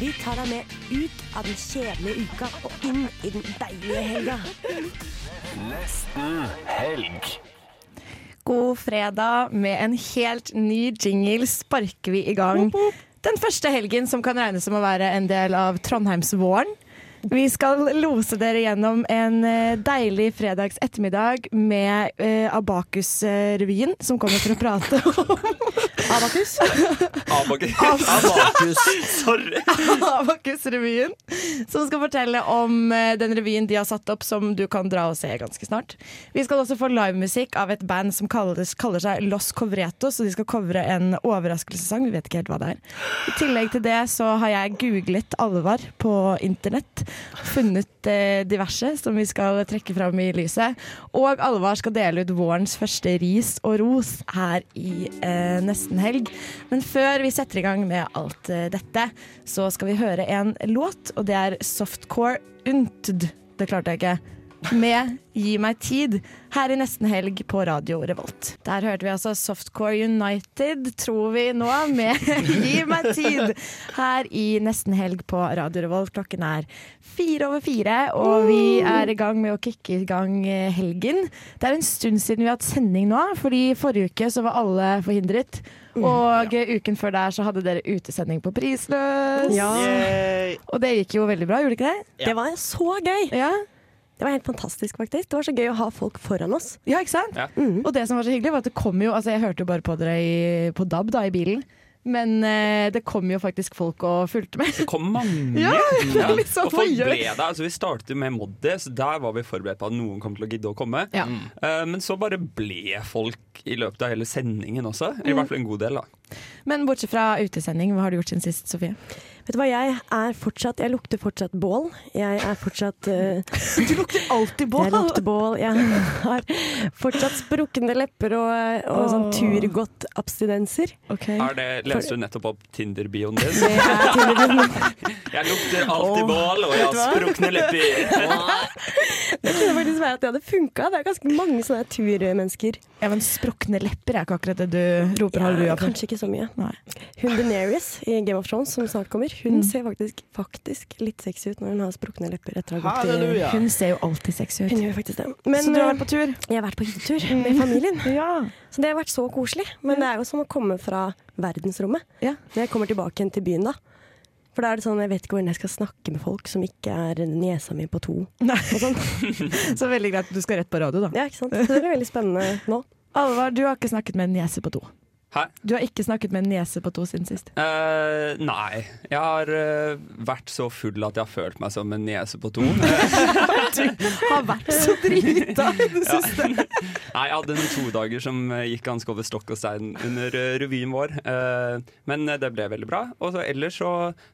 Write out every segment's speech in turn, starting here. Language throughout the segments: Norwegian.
Vi tar deg med ut av den kjedelige uka og inn i den deilige helga. Nesten helg. God fredag med en helt ny jingle sparker vi i gang. Den første helgen som kan regnes som å være en del av Trondheimsvåren. Vi skal lose dere gjennom en eh, deilig fredags ettermiddag med eh, Abakus-revyen, som kommer for å prate om Abakus. Abakus. Sorry. Abakus-revyen, som skal fortelle om eh, den revyen de har satt opp, som du kan dra og se ganske snart. Vi skal også få livemusikk av et band som kalles, kaller seg Los Covretos, og de skal covre en overraskelsessang. Vi vet ikke helt hva det er. I tillegg til det så har jeg googlet Alvar på internett, funnet eh, diverse som vi skal trekke fram i lyset. Og Alvar skal dele ut vårens første ris og ros her i eh, nesten helg. Men før vi setter i gang med alt eh, dette, så skal vi høre en låt, og det er Softcore Untd. Det klarte jeg ikke. Med Gi meg tid, her i nesten helg på Radio Revolt. Der hørte vi altså Softcore United, tror vi nå, med Gi meg tid, her i nesten helg på Radio Revolt. Klokken er fire over fire, og vi er i gang med å kicke i gang eh, helgen. Det er en stund siden vi har hatt sending nå, fordi forrige uke så var alle forhindret. Og ja. uken før der så hadde dere utesending på Prisløs. Ja, Og det gikk jo veldig bra, gjorde ikke det? det var så gøy. Ja, Det var helt fantastisk, faktisk. Det var så gøy å ha folk foran oss. ja ikke sant? Ja. Og det som var så hyggelig, var at det kom jo Altså, jeg hørte jo bare på dere i, på DAB da, i bilen. Men eh, det kom jo faktisk folk og fulgte med. Det kom mange. Ja, det er litt sånn, og folk ble der. Altså, vi startet jo med Moddi, så der var vi forberedt på at noen kom til å gidde å komme. Ja. Uh, men så bare ble folk i løpet av hele sendingen også. I hvert fall en god del, da. Men bortsett fra utesending, hva har du gjort siden sist, Sofie? Vet du hva, jeg er fortsatt Jeg lukter fortsatt bål. Jeg er fortsatt uh, Du lukter alltid bål! Jeg lukter bål. Jeg har fortsatt sprukne lepper og, og sånn Åh. turgodt-abstinenser. Ok. Er det, leste du nettopp opp Tinder-bioen din? Det er tydeligvis Jeg lukter alltid oh. bål, og jeg har sprukne lepper. Det kunne faktisk være at det hadde funka. Det er ganske mange sånne turmennesker. Ja, men sprukne lepper er ikke akkurat det du roper halleluja for. kanskje ikke så mye. Nei. Hun Daenerys i Game of Thrones, som snart kommer, hun Mm. ser faktisk, faktisk litt sexy ut når hun har sprukne lepper. Etter å ha gått i Hun ser jo alltid sexy Hun ut. gjør faktisk det. Men Så du har eh, vært på tur? jeg har vært på hyttetur med familien. Ja. Så det har vært så koselig. Men det er jo som å komme fra verdensrommet. Ja. Når jeg kommer tilbake igjen til byen da. For da er det sånn, jeg vet ikke hvordan jeg skal snakke med folk som ikke er niesa mi på to. Nei. Og. Så veldig greit du skal rett på radio, da. Ja, ikke sant? Så det blir veldig spennende nå. Alvar, du har ikke snakket med en niese på to. Hæ? Du har ikke snakket med en niese på to siden sist. Uh, nei. Jeg har uh, vært så full at jeg har følt meg som en niese på to. du Har vært så drita i det Ja. siste. Nei, jeg hadde noen todager som eh, gikk ganske over stokk og stein under uh, revyen vår. Men det ble veldig bra. Og så ellers så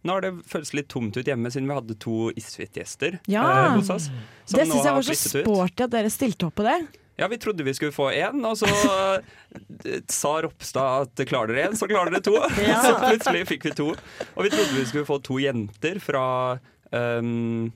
Nå har det føltes litt tomt ut hjemme siden vi hadde to Isfit-gjester Ja. hos oss. Det syns jeg var så sporty at dere stilte opp på det. Ja, vi trodde vi skulle få én, og så eh, sa Ropstad at klarer dere én, så klarer dere to. så plutselig fikk vi to. Og vi trodde vi skulle få to jenter fra um,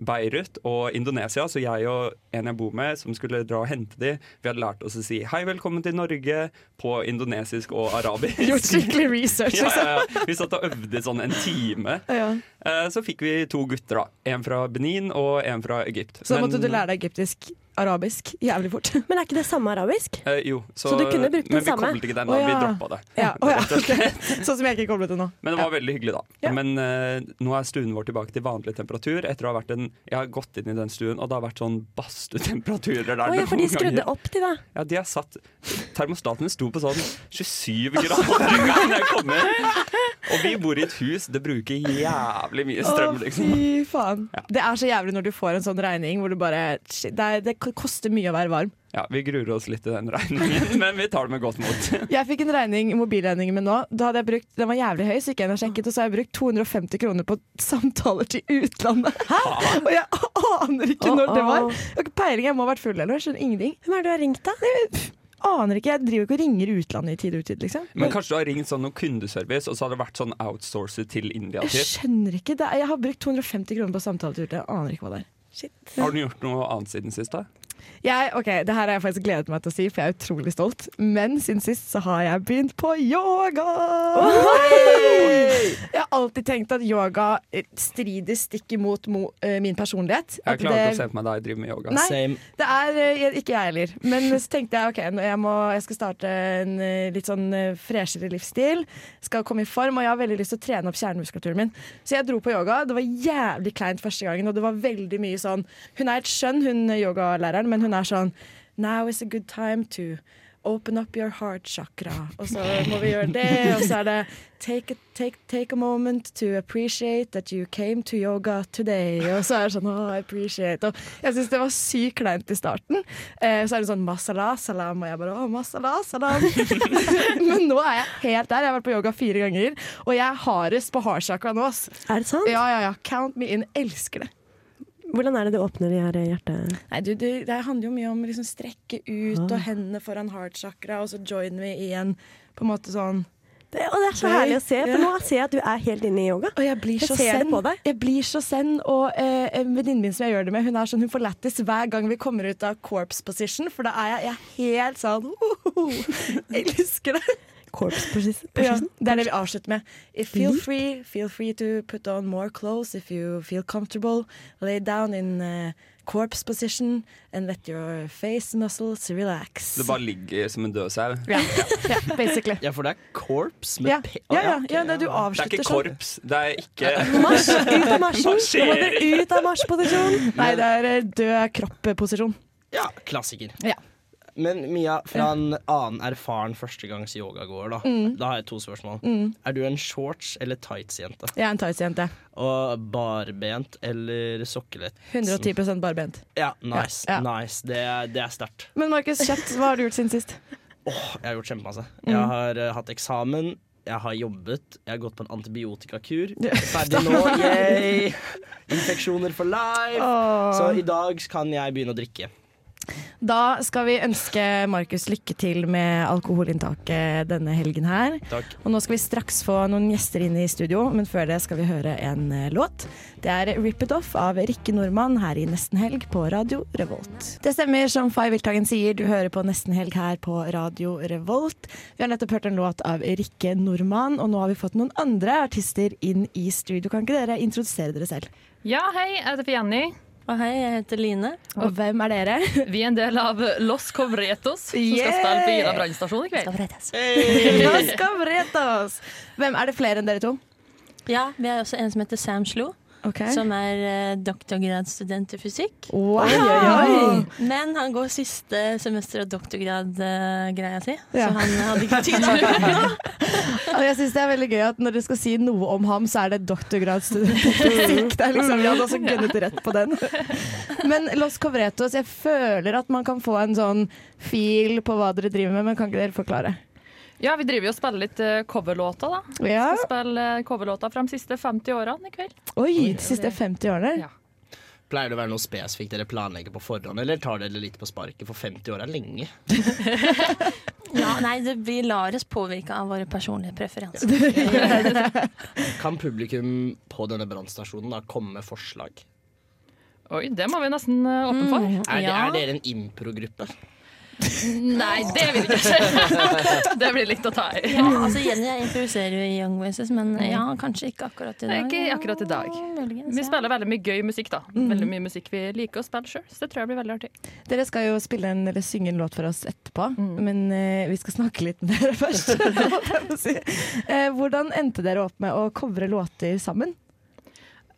Beirut og Indonesia, så jeg og en jeg bor med, som skulle dra og hente de, vi hadde lært oss å si 'hei, velkommen til Norge' på indonesisk og arabisk. Gjort skikkelig research, liksom. ja, ja. Vi satt og øvde sånn en time. Ja. Eh, Så fikk vi to gutter, da. En fra Benin og en fra Egypt. Så da måtte Men- du lære deg egyptisk arabisk jævlig fort. Men er ikke det samme arabisk? Eh, jo, så, Så du kunne brukt den men vi koblet ikke den, da, da. ja. Vi droppa det. Ja, Oh, ja, Rett og slett. ok. Sånn som jeg ikke koblet det nå. Men det var veldig hyggelig, da. Ja. Men uh, nå er stuen vår tilbake til vanlig temperatur. Etter å ha vært en, Jeg har gått inn i den stuen, og det har vært sånn badstuetemperaturer der. Oh, ja, for de skrudde ganger. opp til deg? Ja, de har satt termostaten sto på sånn 27 grader en gang jeg kom inn. Og vi bor i et hus, det bruker jævlig mye strøm, liksom. Å, fy faen. Det er så jævlig når du får en sånn regning hvor du bare det, er, det koster mye å være varm. Ja, Vi gruer oss litt til den regningen, men vi tar det med godt mot. Jeg fikk en regning, mobilregningen min nå. Da hadde jeg brukt, den var jævlig høy, så gikk jeg inn og sjekket, og så har jeg brukt 250 kroner på samtaler til utlandet. Hæ? Og jeg aner ikke når det var. Jeg har ikke peiling, jeg må ha vært full eller noe. Jeg skjønner ingenting. Hvem er det du har ringt, da? Aner ikke, Jeg driver ikke og ringer utlandet i tid og utid. liksom. Men kanskje du har ringt sånn noe kundeservice, og så har det vært sånn outsourcet til India. Jeg skjønner ikke. Det er, jeg har brukt 250 kroner på samtaler til utlandet. Jeg aner ikke hva det er. Har du gjort noe annet siden sist? da? Jeg, ok, Det her har jeg faktisk gledet meg til å si, for jeg er utrolig stolt. Men siden sist så har jeg begynt på yoga! Jeg har alltid tenkt at yoga eh, strider stikk imot mo, eh, min personlighet. Jeg At klarer ikke å se på meg deg drive med yoga. Nei. Same. Det er eh, ikke jeg heller. Men så tenkte jeg ok, nå- jeg, må, jeg skal starte en litt sånn freshere livsstil. Skal komme i form, og jeg har veldig lyst til å trene opp kjernemuskulaturen min. Så jeg dro på yoga. Det var jævlig kleint første gangen, og det var veldig mye sånn Hun er et skjønn, hun yogalæreren, men hun er sånn Now is a good time to Open up your heart chakra. Og så må vi gjøre det. Og så er det take a, take, take a moment to appreciate that you came to yoga today. Og så er det sånn oh, appreciate. Og jeg syns det var sykt kleint i starten. Eh, så er det sånn masala, salam, og jeg bare å, masala, salam. Men nå er jeg helt der. Jeg har vært på yoga fire ganger, og jeg er hardest på heart chakra nå. ass. Er det sant? Ja, ja, ja. Count me in. Elsker det. Hvordan er det du åpner de her hjertet... Nei, du, det, det handler jo mye om liksom strekke ut og hendene foran heart chakra, og så join me i en på en måte sånn Det, og det er så Gøy. herlig å se, for Ja. nå ser jeg at du er helt inne i yoga. Og jeg blir så zen. Jeg blir så zen, og eh, venninnen min som jeg gjør det med, hun er sånn, hun får lættis hver gang vi kommer ut av corpse position, for da er jeg, jeg er helt sånn Jeg elsker det. Corpse position. Ja, det er det vi avslutter med. If feel free, feel free to put on more clothes if you feel comfortable. Lay down in uh, corpse position and let your face muscles relax. Du bare ligger som en død sau. ja, ja, basically. Ja, for det er corpse med Ja, P. ja, ja, ja, det du Det er avslutter ikke sånn. korps, det er ikke Marsj! Ut av marsjen! Nå må dere ut av marsjposisjon! Nei, det er eh, død kropp-posisjon. Ja, klassiker. Ja. Men Mia, fra en annen erfaren førstegangs yogagåer, da. Mm. Da har jeg to spørsmål. Er du en shorts- eller tights-jente? Jeg er en tights-jente. Og barbent eller sokkelett? 110% barbent. Ja, nice. Ja, ja. nice. Det, det er sterkt. Men Markus Kjøtt, hva har du gjort siden sist? Jeg har gjort kjempemasse. Mm. Jeg har uh, hatt eksamen. Jeg har jobbet, jeg har gått på en antibiotikakur. Ferdig nå, yay! Infeksjoner for life. Oh. Så i dag kan jeg begynne å drikke. Da skal vi ønske Markus lykke til med alkoholinntaket denne helgen her. Takk. Og nå skal vi straks få noen gjester inn i studio, men før det skal vi høre en eh, låt. Det er 'Rip It Off' av Rikke Nordmann her i Nesten Helg på Radio Revolt. Det stemmer som Fay Wiltagen sier, du hører på Nesten Helg her på Radio Revolt. Vi har nettopp hørt en låt av Rikke Nordmann, og nå har vi fått noen andre artister inn i studio. Kan ikke dere introdusere dere selv? Ja, hei, jeg heter Jenny. Og hei, jeg heter Line. Og hvem er dere? Vi er en del av Los Covretos, som yeah! skal spille på Ila brannstasjon i kveld. Los Covretos! Hvem er det flere enn dere to? Ja, vi har også en som heter Sam Slo, Ok. som er eh, doktorgradsstudent i fysikk. Oi, oi, oi! Men han går siste semester av doktorgrad-greia si, Ja. så han hadde ikke tid. Og jeg synes det er veldig gøy at når dere skal si noe om ham, så er det doktorgradsstudent i fysikk. Det er liksom, vi hadde også gunnet rett på den. Men Los Covretos, jeg føler at man kan få en sånn feel på hva dere driver med, men kan ikke dere forklare? Ja, vi driver jo og spiller litt eh, coverlåter, da. Ja. Skal spille eh, coverlåter fra de siste 50 årene i kveld. Oi, de siste 50 årene? Ja. Pleier det å være noe spesifikt dere planlegger på forhånd, eller tar dere litt på sparket? For 50 år er lenge. Ja, nei, det, vi lar oss påvirke av våre personlige preferanser. Kan publikum på denne brannstasjonen da komme med forslag? Oi, det må vi nesten eh, åpne for. Er, det, Ja. er dere en impro-gruppe? Nei, det vil jeg ikke. det blir litt å ta i. Ja, altså Jenny jeg improviserer jo i Young Voices, men ja, kanskje ikke akkurat i dag. ikke akkurat i dag. Ja, Vi spiller veldig mye gøy musikk, da. Veldig mye musikk vi liker å spille sjøl, så det tror jeg blir veldig artig. Dere skal jo spille en, eller synge en låt for oss etterpå, men uh, vi skal snakke litt med dere først. si. Eh, hvordan endte dere opp med å covre låter sammen?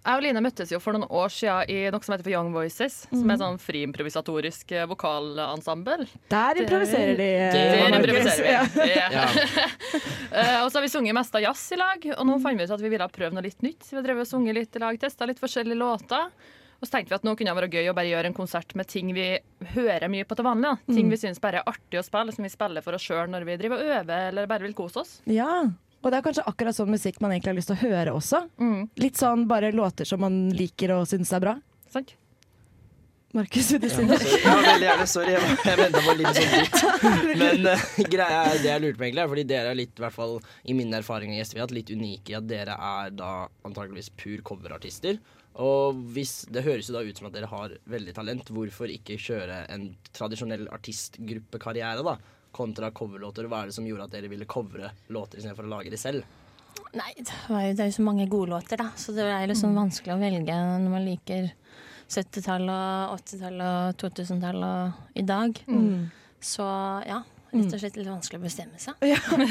Jeg og Line møttes jo for noen år siden i noe som heter for Young Voices. Som er sånn friimprovisatorisk eh, vokalensemble. Der improviserer de. Der, Der improviserer vi. Ja. Ja. uh, og så har vi sunget mest av jazz i lag, og nå fant vi ut at vi ville prøve noe litt nytt. Vi har drevet og sunget litt i lag, testa litt forskjellige låter. Og så tenkte vi at nå kunne det være gøy å bare gjøre en konsert med ting vi hører mye på til vanlig. Da. Ting Mm. vi syns bare er artig å spille, som vi spiller for oss sjøl når vi driver og øver eller bare vil kose oss. Ja, og det er kanskje akkurat sånn musikk man egentlig har lyst til å høre også. Litt sånn bare låter som man liker og syns er bra. Sant. Markus, vil du si Ja, noe? ja, veldig gjerne. Sorry, jeg, jeg venta på litt sånn dritt. Men uh, greia er det jeg lurte på, egentlig, er fordi dere er litt, i hvert fall i min erfaring i Gjesteviat, litt unike i at dere er da antakeligvis pur coverartister. Og hvis, Det høres jo da ut som at dere har veldig talent. Hvorfor ikke kjøre en tradisjonell artistgruppekarriere, da? Kontra coverlåter. Hva er det som gjorde at dere ville covre låter istedenfor å lage de selv? Nei, det, var jo, det er jo så mange gode låter, da. Så det er liksom vanskelig å velge når man liker 70-tallet, 80-tallet, 2000-tallet og i dag. Mm. Så ja, rett og slett litt vanskelig å bestemme seg.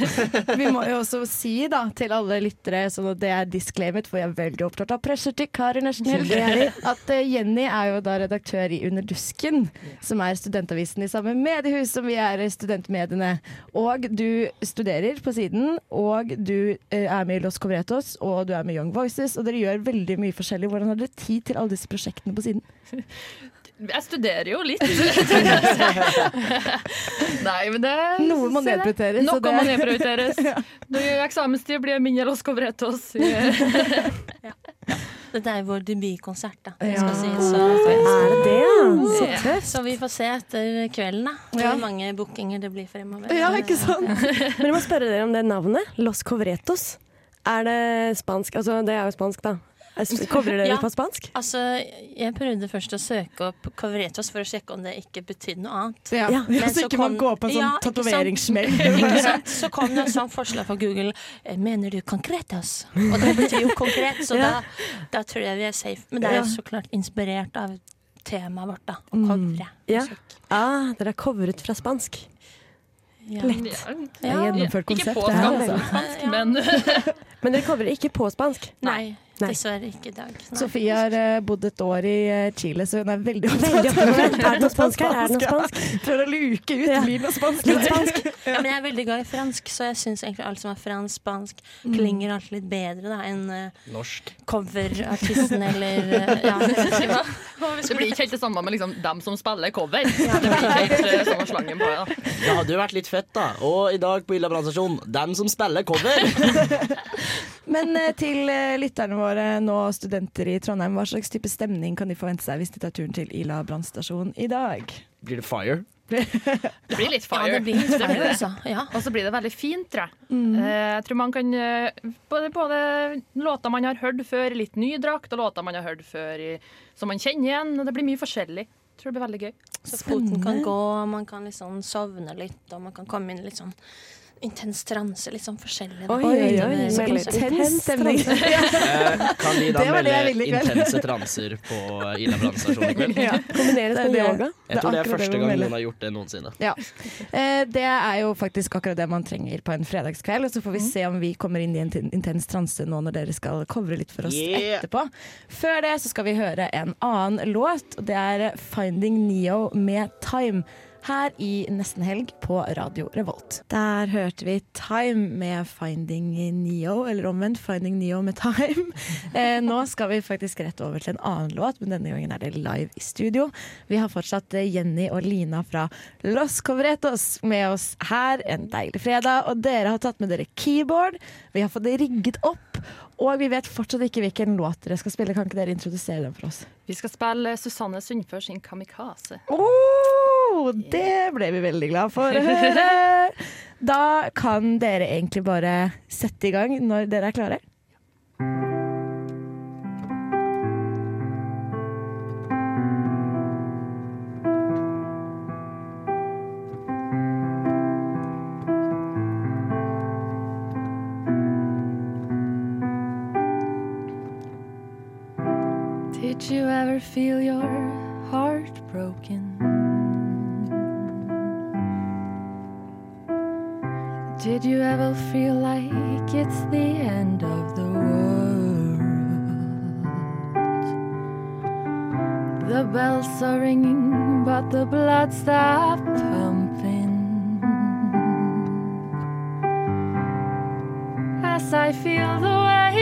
Vi må jo også si da til alle lyttere, sånn at det er disclaimet, for jeg er veldig opptatt av pressure til Kari nesten at eh, Jenny er jo da redaktør i Under dusken, som er studentavisen i samme mediehus som vi er studentmediene. Og du studerer på siden, og du eh, er med i Los Covretos, og du er med i Young Voices, og dere gjør veldig mye forskjellig. Hvordan har dere tid til alle disse prosjektene på siden? Jeg studerer jo litt. Nei, men det Noe må nedprioriteres, Noe det- må nedprioriteres. Når eksamenstid blir mindre Los Covretos. Dette er vår debutkonsert, da. Ja. Skal sies, så, Er det det. Så tøft. Så vi får se etter kvelden, da. Hvor Ja. mange bookinger det blir fremover. Ja, ikke sant? Men jeg må spørre dere om det navnet. Los Covretos. Er det spansk? Altså, det er jo spansk, da. Covrer dere Ja. på spansk? Altså, jeg prøvde først å søke opp Covretos for å sjekke om det ikke betydde noe annet. Ja, ja, Men så ikke man går på en sånn Ja, tatoveringssmell. Så kom det et sånt forslag fra Google. eh, Mener du Concretos? Og det betyr jo konkret, så Ja. da, da tror jeg vi er safe. Men det er jo så klart inspirert av temaet vårt, da. Å Mm. covre. Ja. Ah, dere er covret fra spansk. Ja. Lett. Det er gjennomført Ikke på her, spansk, altså. men Men dere covrer ikke på spansk? Nei, Nei. Dessverre ikke i dag. Nei. Sofie har uh, bodd et år i uh, Chile, så hun er veldig opptatt opptatt. Er det noe spansk her? Er det noe spansk? Prøver å luke ut. Ja. Blir og spansk? Litt spansk. Ja, men jeg er veldig glad i fransk, så jeg syns egentlig alt som er fransk, spansk, Mm. klinger alltid litt bedre da enn uh, Norsk. coverartisten eller uh, Ja, hva. det blir ikke helt det samme med liksom, dem som spiller cover. Det blir ikke helt samme slangen på det. da. Det hadde jo vært litt fett, da. Og i dag på Illa brannstasjon, dem som spiller cover. Men eh, til eh, lytterne våre, nå studenter i Trondheim, hva slags type stemning kan de forvente seg hvis de tar turen til Ila brannstasjon i dag? Blir det fire? Det blir litt fire. Ja, det blir litt fire, også. Ja. Og så blir det veldig fint, tror jeg. Mm. Eh, Jeg tror man kan både, både låter man har hørt før i litt ny drakt, og låter man har hørt før i, som man kjenner igjen. og Det blir mye forskjellig. Jeg tror det blir veldig gøy. Så foten kan gå, man kan liksom sovne litt, og man kan komme inn litt sånn intens transe. Litt sånn forskjellig. Oi, oi, oi. Intens stemning. Eh, kan vi da Det var det jeg melde intense transer på Ila brannstasjon i kveld? Ja. Kombineres er med yoga. Jeg tror det er første gang noen har gjort det noensinne. Ja. Eh, Det er jo faktisk akkurat det man trenger på en fredagskveld. Og så får vi se om vi kommer inn i en intens transe nå når dere skal covre litt for oss Yeah. etterpå. Før det så skal vi høre en annen låt, og det er 'Finding Neo' med 'Time'. Her i Nesten Helg på Radio Revolt. Der hørte vi 'Time' med 'Finding Neo', eller omvendt 'Finding Neo' med 'Time'. Eh, nå skal vi faktisk rett over til en annen låt, men denne gangen er det live i studio. Vi har fortsatt eh, Jenny og Lina fra Los Covretos med oss her en deilig fredag. Og dere har tatt med dere keyboard. Vi har fått det rigget opp. Og vi vet fortsatt ikke hvilken låt dere skal spille. Kan ikke dere introdusere den for oss? Vi skal spille Susanne Sundfør sin 'Kamikaze'. Oh, det ble vi veldig glad for å høre. Da kan dere egentlig bare sette i gang når dere er klare. Did you ever feel your heart broken? Did you ever feel like it's the end of the world? The bells are ringing, but the blood stopped pumping. As I feel the weight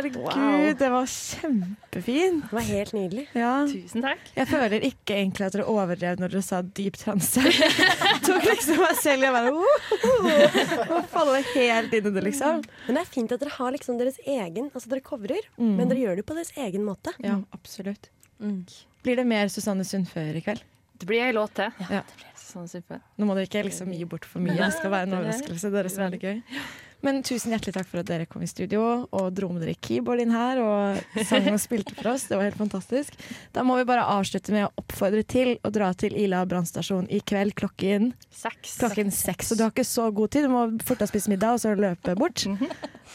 Herregud, det var kjempefint. Det var helt nydelig. Ja. Tusen takk. Jeg føler ikke egentlig at dere overdrev når dere sa dyp transe. Tok liksom meg selv i å bare uh, og falle helt inn i det, liksom. Men det er fint at dere har liksom deres egen Altså dere covrer, Mm. men dere gjør det på deres egen måte. Ja, absolutt. Blir det mer Susanne Sundfør i kveld? Det blir ei låt til. Ja. Sånn. Nå må dere ikke liksom gi bort for mye. Det skal være en overraskelse. Det er veldig gøy. Men tusen hjertelig takk for at dere kom i studio og dro med dere keyboard inn her og sang og spilte for oss. Det var helt fantastisk. Da må vi bare avslutte med å oppfordre til å dra til Ila brannstasjon i kveld klokken Seks. klokken seks. Og du har ikke så god tid, du må fort deg spise middag og så løpe bort.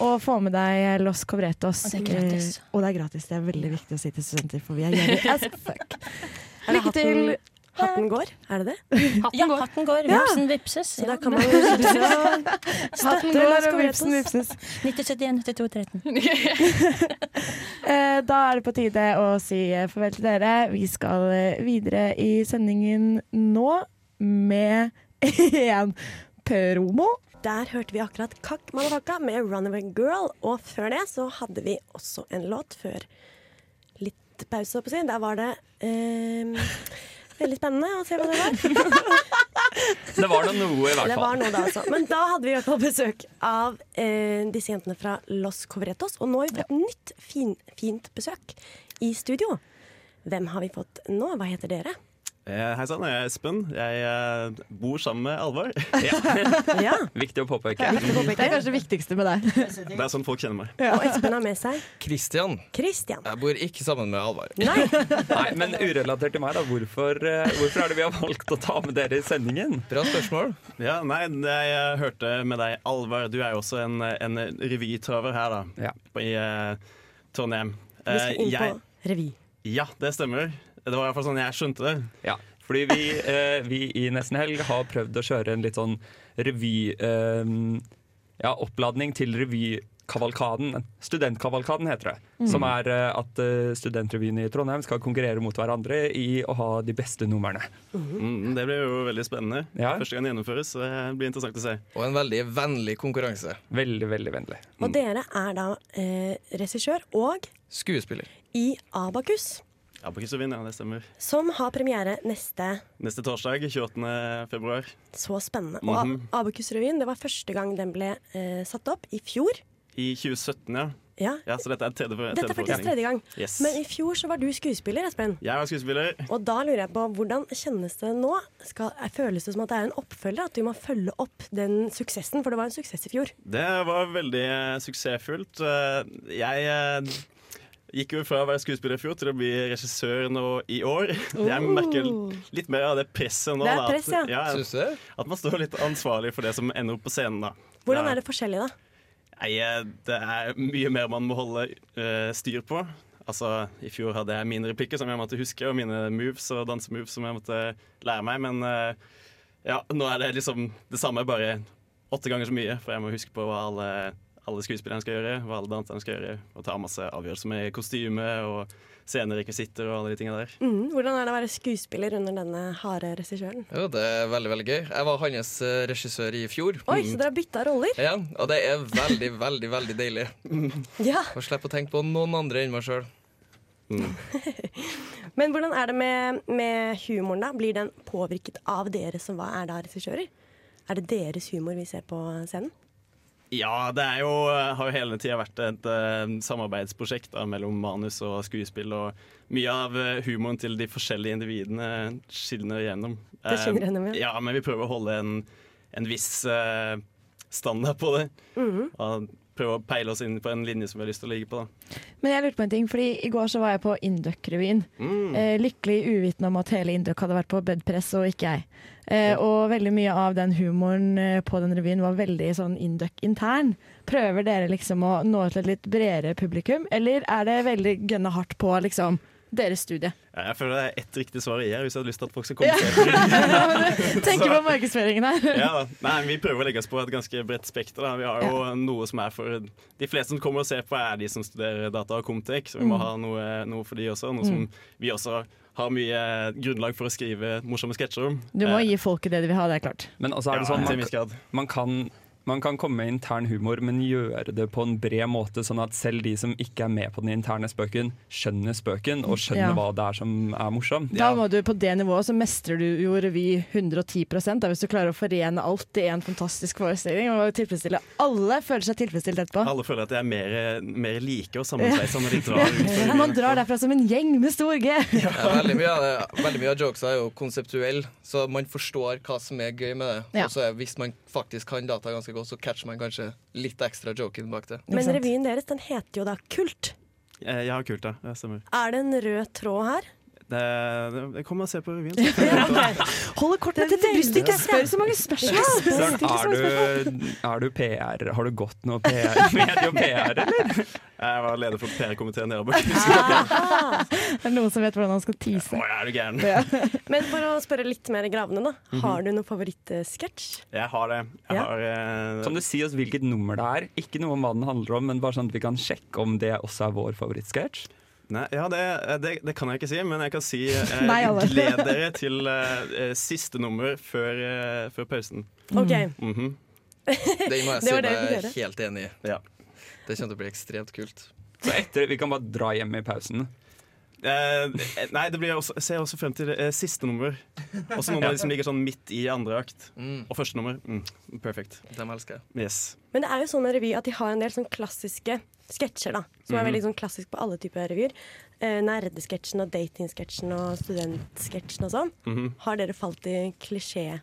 Og få med deg Los Covretos. Og det er gratis. Og det er gratis. Det er veldig viktig å si til studenter, for vi er gjerrige as fuck. Lykke til. Hatten, hatten går? Er det det? Ja, hatten går. Ja. Vipsen vipses. Så da kan man Hatten går og vipsen vipses. 9071 92 13. Eh, Da er det på tide å si farvel til dere. Vi skal videre i sendingen nå med en promo. Der hørte vi akkurat Kakk Madafaka med 'Runaway Girl'. Og før det så hadde vi også en låt før litt pause, holdt på å si. Der var det eh, veldig spennende å se hva det var. Det var da noe, i hvert Det var fall. noe da, altså. Men da hadde vi i hvert fall besøk av eh, disse jentene fra Los Covretos. Og nå har vi fått nytt fin, fint besøk i studio. Hvem har vi fått nå? Hva heter dere? Eh, Hei sann, jeg er Espen. Jeg eh, bor sammen med Alvar. Ja. Viktig å påpeke. Det er kanskje det viktigste med deg. Det er sånn folk kjenner meg. Og Espen har med seg Christian. Christian. Jeg bor ikke sammen med Alvar. Nei. Nei, men urelatert til meg, da. Hvorfor, eh, hvorfor er det vi har valgt å ta med dere i sendingen? Bra spørsmål. Ja, nei, jeg hørte med deg, Alvar. Du er jo også en, en revytraver her, da. Ja. I uh, Trondheim. Vi skal Eh, inn jeg- på revy. Ja, det stemmer. Det var i hvert fall sånn jeg skjønte det. Ja, fordi vi, eh, vi i Nesten Helg har prøvd å kjøre en litt sånn revy... Eh, ja, oppladning til revykavalkaden. Studentkavalkaden heter det. Mm. Som er eh, at studentrevyen studentrevyene i Trondheim skal konkurrere mot hverandre i å ha de beste numrene. Mm, det blir jo veldig spennende. Ja. Første gang det gjennomføres, så det blir interessant å se. Og en veldig vennlig konkurranse. Veldig, veldig vennlig. Og dere er da eh, regissør og Skuespiller. i Abakus, Abakusrevyen, ja, det stemmer. som har premiere neste Neste torsdag, 28. februar. Så spennende. Og Mhm. Abakus-revyen det var første gang den ble eh, satt opp, i fjor. I 2017, ja. Ja. ja så dette er tredje, tredje Dette er faktisk tredje gang. Yes. Men i fjor så var du skuespiller, Espen. Jeg var skuespiller. Og da lurer jeg på, hvordan kjennes det nå? Skal, føles det som at det er en oppfølger? At du må følge opp den suksessen? For det var en suksess i fjor. Det var veldig eh, suksessfullt. Eh, Jeg eh, gikk jo fra å være skuespiller i fjor til å bli regissør nå i år. Jeg merker litt mer av det presset nå. Det er da, at- press, ja. At, du? At man står litt ansvarlig for det som ender opp på scenen. da. Hvordan er det forskjellig, da? Nei, eh, det er mye mer man må holde uh, styr på. Altså, I fjor hadde jeg mine replikker som jeg måtte huske, og mine moves og dansemoves som jeg måtte lære meg. Men uh, ja, nå er det liksom det samme, bare åtte ganger så mye. For jeg må huske på hva alle, alle skuespillerne skal gjøre, hva alle danserne skal gjøre. Og ta masse avgjørelser med kostyme og scenerekvisitter og alle de tingene der. Mm, hvordan er det å være skuespiller under denne harde regissøren? Jo, det er veldig, veldig gøy. Jeg var hans eh, regissør i fjor. Oi, så dere har bytta roller? Ja, og det er veldig, veldig veldig deilig. Ja. Å slippe å tenke på noen andre enn meg sjøl. Men hvordan er det med, med humoren, da? Blir den påvirket av dere som hva er da regissører? Er det deres humor vi ser på scenen? Ja, det er jo, har jo hele tida vært et uh, samarbeidsprosjekt da, mellom manus og skuespill. Og mye av eh, humoren til de forskjellige individene skinner gjennom. Det skinner gjennom, ja. ja. Men vi prøver å holde en, en viss uh, standard på det. Mhm. Og prøve å peile oss inn på en linje som vi har lyst til å ligge på. Da. Men jeg lurte på en ting, fordi i går så var jeg på Induc-revyen. Mm. Eh, lykkelig uvitende om at hele Induc hadde vært på bedpress, og ikke jeg. Eh, og veldig mye av den humoren eh, på den revyen var veldig sånn Induc-intern. Prøver dere liksom å nå til et litt bredere publikum, eller er det veldig gønna hardt på liksom deres studie? Ja, Jeg føler det er ett riktig svar i her, hvis jeg hadde lyst til at folk skal komme seg Tenker på markedsføringen her. ja. Nei, Vi prøver å legge oss på et ganske bredt spekter. Da. Vi har jo noe som er for De fleste som kommer og ser på, er de som studerer data og Comtec, så vi må Mm. ha noe, noe for de også. Noe som Mm. vi også har mye grunnlag for å skrive morsomme sketsjer om. Du må Eh, gi folket det de vil ha, det er klart. Men altså er det Ja, sånn man, man, kan, man kan komme med intern humor, men gjøre det på en bred måte, sånn at selv de som ikke er med på den interne spøken, skjønner spøken og skjønner Ja. hva det er som er morsomt. Da må du På det nivået så mestrer du jo revy 110% da, hvis du klarer å forene alt i en fantastisk forestilling og tilfredsstille alle. Føler seg tilfredsstilt etterpå. Alle føler at de er mer, mer like og sammensveisa når de drar ut. Man drar derfra som en gjeng med stor G. Ja, veldig, mye av det, veldig mye av jokesa er jo konseptuelle, så man forstår hva som er gøy med det. Ja. Og så hvis man faktisk kan data ganske godt, så catcher man kanskje litt ekstra joken bak det. Men revyen deres den heter jo da Kult. Eh, Ja, kult, ja. Det stemmer. Er det en rød tråd her? Det, det, kommer og se på revyen. så- Holder kortene til brystet, ikke spør så mange spørsmål. Søren, er du, er du PR? Har du gått noe PR, medie og PR, eller? Jeg var leder for PR-komiteen i Det er noen som vet hvordan han skal tease. Å, er du gæren? Ja. Men for å spørre litt mer gravende, da. Mhm. Har du noen favorittsketsj? Jeg har det. Jeg Ja. har, uh... Kan du si oss hvilket nummer det er? Ikke noe om hva den handler om, men bare sånn at vi kan sjekke om det også er vår favorittsketsj. Nei, ja, det, det, det kan jeg ikke si, men jeg kan si eh, Nei, gled dere til eh, eh, siste nummer før, eh, før pausen. Ok. Mhm. Det må jeg si meg helt enig i. Ja. Det kommer til å bli ekstremt kult. Så etter, vi kan bare dra hjem i pausen. Eh, nei, det blir også, jeg ser også frem til eh, siste nummer. Også noen ja. som ligger sånn midt i andre akt. Mm. Og første nummer. Mm, perfekt. Dem elsker jeg. Yes. Men det er jo sånn med revy at de har en del sånn klassiske sketsjer, da. Som er Mhm. veldig sånn klassisk på alle typer revyer. Eh, Nerdesketsjen og datingsketsjen og studentsketsjen og sånn. Mhm. Har dere falt i klisjéfella?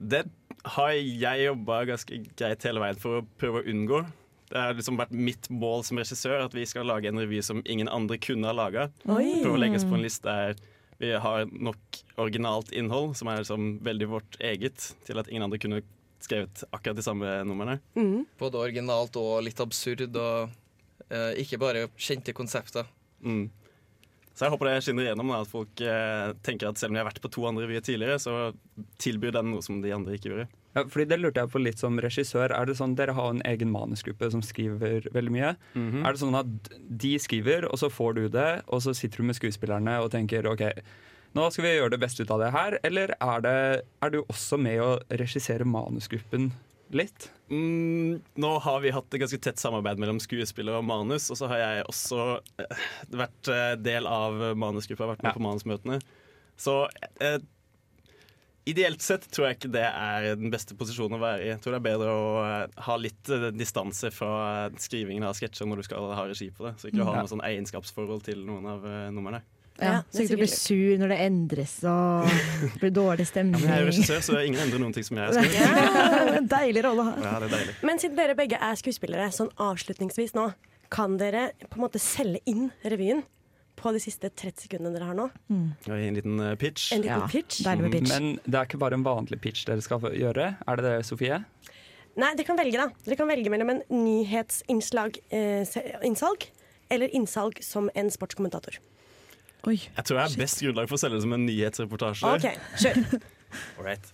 Det har jeg jobba ganske greit hele veien for å prøve å unngå. Det har liksom vært mitt mål som regissør at vi skal lage en revy som ingen andre kunne ha laga. Prøve å legge oss på en liste der vi har nok originalt innhold, som er liksom veldig vårt eget, til at ingen andre kunne skrevet akkurat de samme numrene. Mm. Både originalt og litt absurd, og uh, ikke bare kjente konsepter. Mm. Så jeg håper det skinner igjennom, da, at folk eh, tenker at selv om jeg har vært på to andre revyer tidligere, så tilbyr den noe som de andre ikke gjorde. Ja, fordi Det lurte jeg på litt som regissør. Er det sånn Dere har en egen manusgruppe som skriver veldig mye. Mhm. Er det sånn at de skriver, og så får du det, og så sitter du med skuespillerne og tenker OK, nå skal vi gjøre det beste ut av det her? Eller er, det, er du også med å regissere manusgruppen litt? Mm, nå har vi hatt et ganske tett samarbeid mellom skuespiller og manus, og så har jeg også eh, vært eh, del av manusgruppa, vært med Ja. på manusmøtene. Så eh, ideelt sett tror jeg ikke det er den beste posisjonen å være i. Jeg tror det er bedre å eh, ha litt distanse fra skrivingen av sketsjer når du skal ha regi på det, så ikke ha Ja. noe sånn egenskapsforhold til noen av numrene. Ja, Ja, det så ikke du blir sur når det endres og det blir dårlig Ja, stemning. men jeg er jo regissør, så ingen endrer noen ting som jeg skrevet. Ja, en deilig rolle å ha. Ja, det er deilig. Men siden dere begge er skuespillere, sånn avslutningsvis nå, kan dere på en måte selge inn revyen på de siste 30 sekundene dere har nå? Og gi en liten eh, pitch. En liten Ja, pitch? deilig pitch. Men det er ikke bare en vanlig pitch dere skal gjøre. Er det det, Sofie? Nei, dere kan velge, da. Dere kan velge mellom en nyhetsinnsalg eh, eller innsalg som en sportskommentator. Oi. Jeg tror jeg har best grunnlag for å selge det som en nyhetsreportasje. OK, kjør. Alright.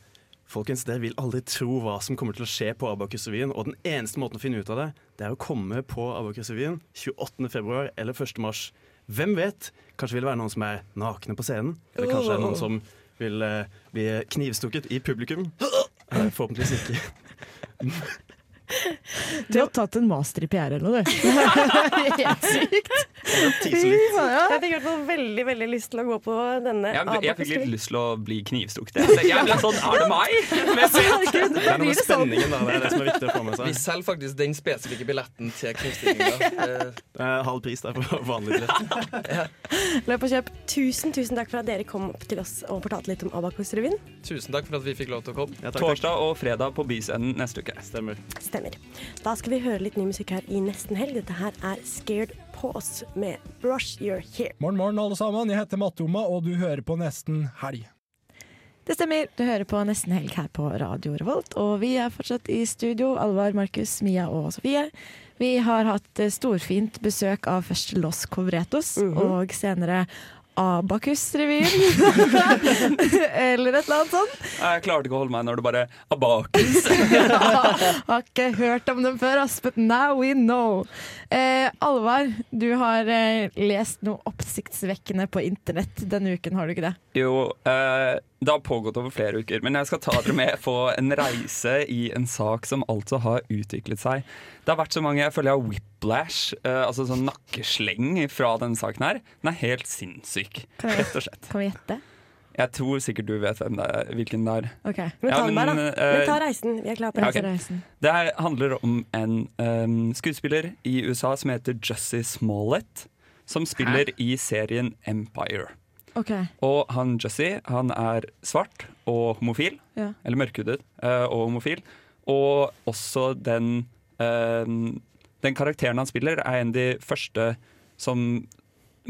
Folkens, dere vil aldri tro hva som kommer til å skje på Abakus-revyen, og den eneste måten å finne ut av det, det er å komme på Abakus-revyen 28. februar eller 1. mars. Hvem vet? Kanskje vil det være noen som er nakne på scenen? Eller kanskje det er noen som vil eh, bli knivstukket i publikum? Eh, forhåpentligvis ikke. Du har tatt en master i PR eller noe, du. Helt sykt. Jeg fikk i hvert fall veldig veldig lyst til å gå på denne Jeg, jeg fikk litt lyst til å bli knivstukket. Jeg, ble sånn Er det meg? Det er noe blir med sånn. spenningen, da. Det er det som er viktig å få med seg. Vi selger faktisk den spesifikke billetten til knivstikkinga. Eh, halv pris der for vanlig billett. Løp og kjøp. Tusen, tusen takk for at dere kom opp til oss og fortalte litt om Abakus-revyen. Tusen takk for at vi fikk lov til å komme. Ja, takk, takk. Torsdag og fredag på Bysenden neste uke. Stemmer. Stemmer. Da skal vi høre litt ny musikk her i Nesten helg. Dette her er Scared Pause med Brush Your Hair. Morgen, morgen, alle sammen. Jeg heter Mattoma, og du hører på Nesten helg. Det stemmer. Du hører på Nesten helg her på Radio Revolt. Og vi er fortsatt i studio. Alvar, Markus, Mia og Sofie. Vi har hatt eh, storfint besøk av først Los Covretos, og senere Abakus-revyen. Eller et eller annet sånt. Jeg klarte ikke å holde meg når det bare Abakus. Har ikke hørt om dem før, ass, but now we know. Eh, Alvar, du har eh, lest noe oppsiktsvekkende på internett denne uken, har du ikke det? Jo, eh, det har pågått over flere uker, men jeg skal ta dere med på en reise i en sak som altså har utviklet seg. Det har vært så mange, jeg føler jeg har whiplash, eh, altså sånn nakkesleng fra denne saken her. Den er helt sinnssyk, jeg- rett og slett. Kan vi gjette? Jeg tror sikkert du vet det er, hvilken det er. Ok. Men ta Ja, den der, da. eh, Men ta reisen. Vi er klare på det. Reisen. Det her handler om en um, skuespiller i USA som heter Jussie Smollett, som spiller i serien Empire. Ok. Og han Jesse han er svart og homofil, Ja. eller mørkhudet uh, og homofil. Og også den uh, Den karakteren han spiller, er en av de første som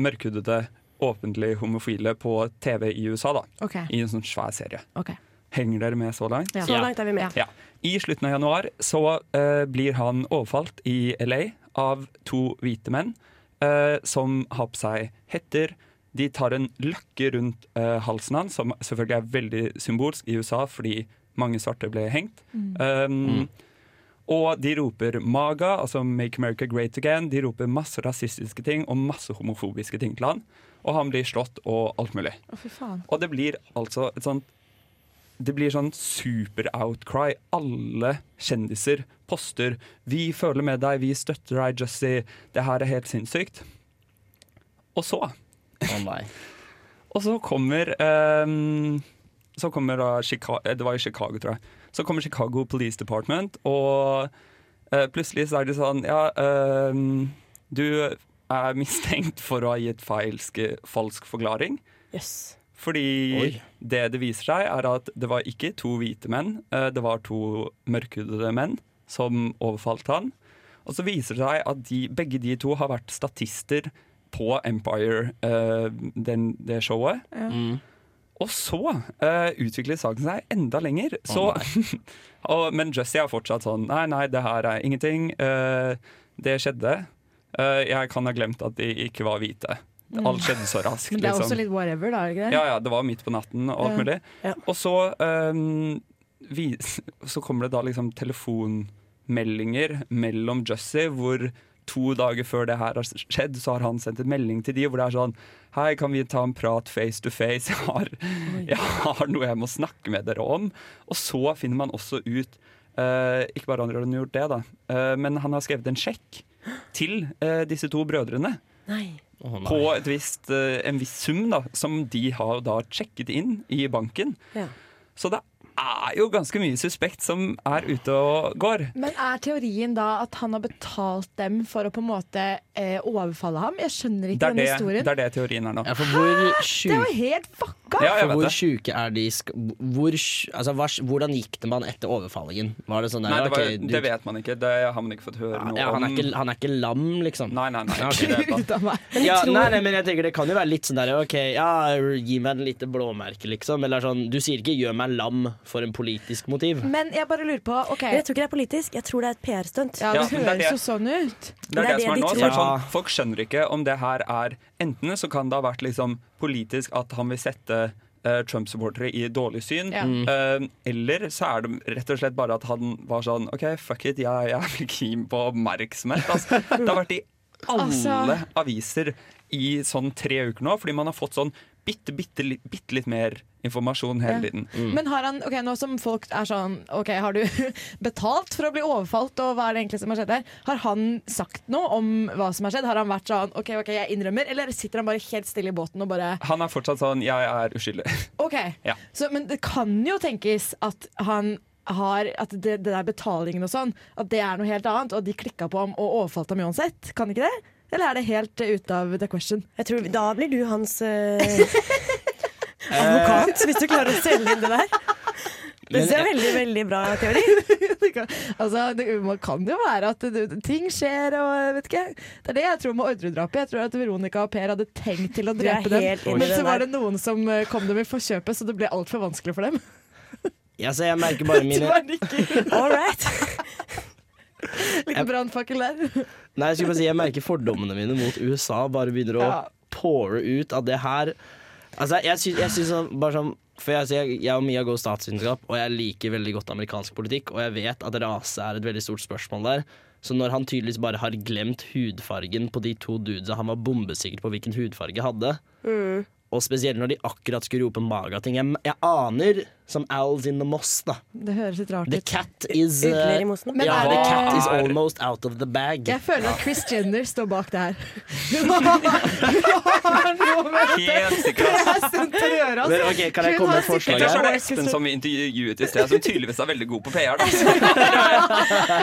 mørkhudede, åpentlig homofile på TV i USA. da okay. I en sånn svær serie. Okay. Henger dere med så langt? Ja. Så langt er vi med. Ja. I slutten av januar så uh, blir han overfalt i LA av to hvite menn eh, som har på seg hetter. De tar en løkke rundt uh, halsen hans, som selvfølgelig er veldig symbolsk i USA fordi mange svarte ble hengt. Um, Og de roper MAGA, altså Make America Great Again. De roper masse rasistiske ting og masse homofobiske ting til han. Og han blir slått og alt mulig. Faen. Og det blir altså et sånt Det blir sånn super-outcry. Alle kjendiser poster 'Vi føler med deg, vi støtter deg, Jussie'. Det her er helt sinnssykt. Og så Og så kommer um, Så kommer da Chicago, Det var i Chicago, tror jeg. Så kommer Chicago Police Department, og uh, plutselig så er det sånn Ja, um, du er mistenkt for å ha gitt falsk, falsk forklaring. Yes. Fordi Oi. det det viser seg, er at det var ikke to hvite menn, eh, det var to mørkhudede menn som overfalt han. Og så viser det seg at de, begge de to har vært statister på Empire, uh, den, det showet. Mm. Og så uh, utviklet saken seg enda lenger. Så, og, men Jussie er fortsatt sånn Nei, nei, det her er ingenting. Uh, det skjedde. Eh, jeg kan ha glemt at de ikke var hvite. Mm. Alt skjedde så raskt. Men det er liksom. også litt whatever, da? er det ikke det? Ja, ja, det var midt på natten og alt Ja. Og så, um, vi, så kommer det da liksom telefonmeldinger mellom Jussie, hvor to dager før det her har skjedd, så har han sendt en melding til de hvor det er sånn Hei, kan vi ta en prat face to face? Jeg har, jeg har noe jeg må snakke med dere om. Og så finner man også ut uh, Ikke bare har han gjort det, da, uh, men han har skrevet en sjekk til uh, disse to brødrene Nei. på et visst, eh, en viss sum da, som de har da sjekket inn i banken. Ja. Så det er jo ganske mye suspekt som er ute og går. Men er teorien da at han har betalt dem for å på en måte eh, overfalle ham? Jeg skjønner ikke er det, historien. det er det teorien er nå. Ja, for hvor Det er jo helt fucka! Ja, for hvor sjuke er de sk- hvor, altså, hva, hvordan gikk det man etter overfallingen? Var det sånn der, Nei, det, var, okay, du- det vet man ikke. Det har man ikke fått høre noe ja, han, er ikke, han er ikke lam, liksom? Nei, nei, nei. Okay. Ut av meg. Ja, nei, nei, men jeg tenker Det kan jo være litt sånn der OK, ja, gi meg en lite blåmerke, liksom. Eller sånn Du sier ikke 'gjør meg lam' for en politisk motiv. Men jeg bare lurer på ok, jeg tror ikke det er politisk, jeg tror det er et PR-stunt. Ja, Ja, det ja, det høres jo sånn ut. Det er det, som er de nå. Så er sånn, folk skjønner ikke om det her er Enten så kan det ha vært liksom politisk at han vil sette uh, Trump-supportere i dårlig syn. Ja. Eh, eller så er det rett og slett bare at han var sånn OK, fuck it, jeg, jeg er keen på oppmerksomhet. Altså, det har vært i alle Altså- aviser i sånn tre uker nå, fordi man har fått sånn bitte, bitte, bitte litt mer informasjon hele Ja. tiden. Men har han, ok, nå som folk er sånn Ok, har du betalt for å bli overfalt, og hva er det egentlig som har skjedd her? Har han sagt noe om hva som har skjedd? Har han vært sånn OK, ok, jeg innrømmer, eller sitter han bare helt stille i båten og bare Han er fortsatt sånn 'jeg er uskyldig'. OK. Ja. Så, men det kan jo tenkes at han har At det, det der betalingen og sånn, at det er noe helt annet, og de klikka på ham og overfalt ham uansett. Kan ikke det? Eller er det helt uh, ute av the question? Jeg tror, da blir du hans eh, advokat, hvis du klarer å selge inn det der. Det er jeg- veldig, veldig bra teori. Kan, altså, det man kan jo være at det, ting skjer og vet ikke. Det er det jeg tror med Orderud-drapet. Jeg tror at Veronica og Per hadde tenkt til å drepe dem, men så var det noen som eh, kom dem i forkjøpet, så det ble altfor vanskelig for dem. Ja, så jeg merker bare mine. All right. Liten brannfakkel der. Nei, jeg skulle bare si Jeg merker fordommene mine mot USA bare begynner å Ja. pore ut av det her. Altså, jeg syns, sånn, bare sånn For jeg, jeg, jeg og Mia går statsvitenskap, og jeg liker veldig godt amerikansk politikk, og jeg vet at rase er et veldig stort spørsmål der. Så når han tydeligvis bare har glemt hudfargen på de to dudesa han var bombesikker på hvilken hudfarge hadde, Mm. Og spesielt når de akkurat skulle rope maga-ting jeg, jeg aner, som owls in the moss, da. Det høres litt rart ut. The cat is uh, i mosen. Men Ja, er the cat is almost out of the bag. Jeg føler at Chris Jenner står bak det her. Hun har noe med Helt sikkert. det sunt å gjøre. Men, Altså. kan jeg komme med et forslag Eller det er her? Espen som vi intervjuet i sted, som tydeligvis er veldig god på PR. Da.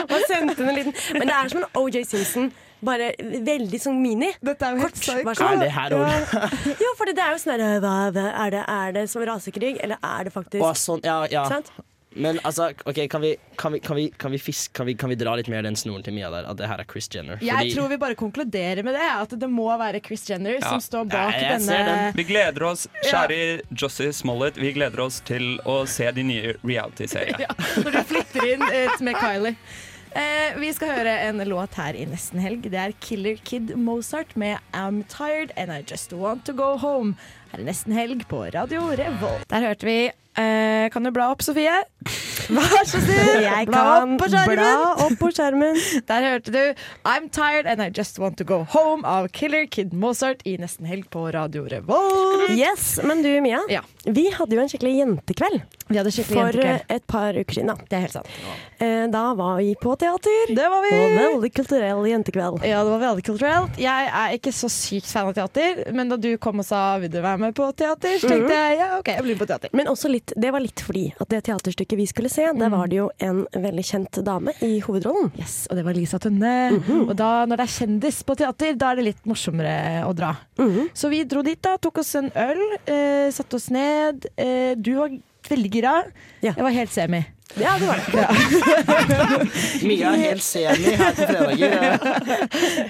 Og sendte en liten Men det er som en OJ Simpson, bare veldig sånn mini. Dette er jo helt Kort. bare sånn. Er det her Ja. for fordi det er jo sånn hva, er, det, er det som rasekrig, eller er det faktisk Å, sånn, ja, ja. Sant? Men altså, ok, kan vi, kan, vi, kan, vi, kan, vi fisk, kan, vi, kan vi dra litt mer den snoren til Mia der? At det her er Chris Jenner? Jeg tror vi bare konkluderer med det, at det må være Chris Jenner Ja. som står bak ja, jeg ser denne Vi gleder oss, kjære Jossie Smollett, vi gleder oss til å se de nye reality-seriene. ja, Når du flytter inn eh, med Kylie. Eh, vi skal høre en låt her i nesten helg. Det er Killer Kid Mozart med I'm Tired and I Just Want To Go Home Her er nesten helg på Radio Revolt. Der hørte vi eh, Kan du bla opp, Sofie? Vær så snill! Jeg bla kan opp på skjermen. bla opp på skjermen. Der hørte du I'm Tired and I Just Want To Go Home av Killer Kid Mozart i Nesten helg på Radio Revolt. Yes, Men du Mia, vi hadde jo en skikkelig jentekveld. Vi hadde skikkelig for jentekveld. eh, et par uker siden. Da. Det er helt sant. Eh, Da var vi på teater. Det var vi. Og veldig kulturell jentekveld. Ja, det var veldig kulturelt. Jeg er ikke så sykt fan av teater, men da du kom og sa vil du være med på teater, så tenkte jeg ja, OK, jeg blir med på teater. Men også litt, det var litt fordi at det teaterstykket vi skulle se, der var det jo en veldig kjent dame i hovedrollen. Yes, Og det var Lisa Tønne. Og da, når det er kjendis på teater, da er det litt morsommere å dra. Så vi dro dit, da, tok oss en øl, eh, satte oss ned. Eh, du var veldig gira. Jeg var helt semi. Ja, det var det. Mia er helt semi her på fredager.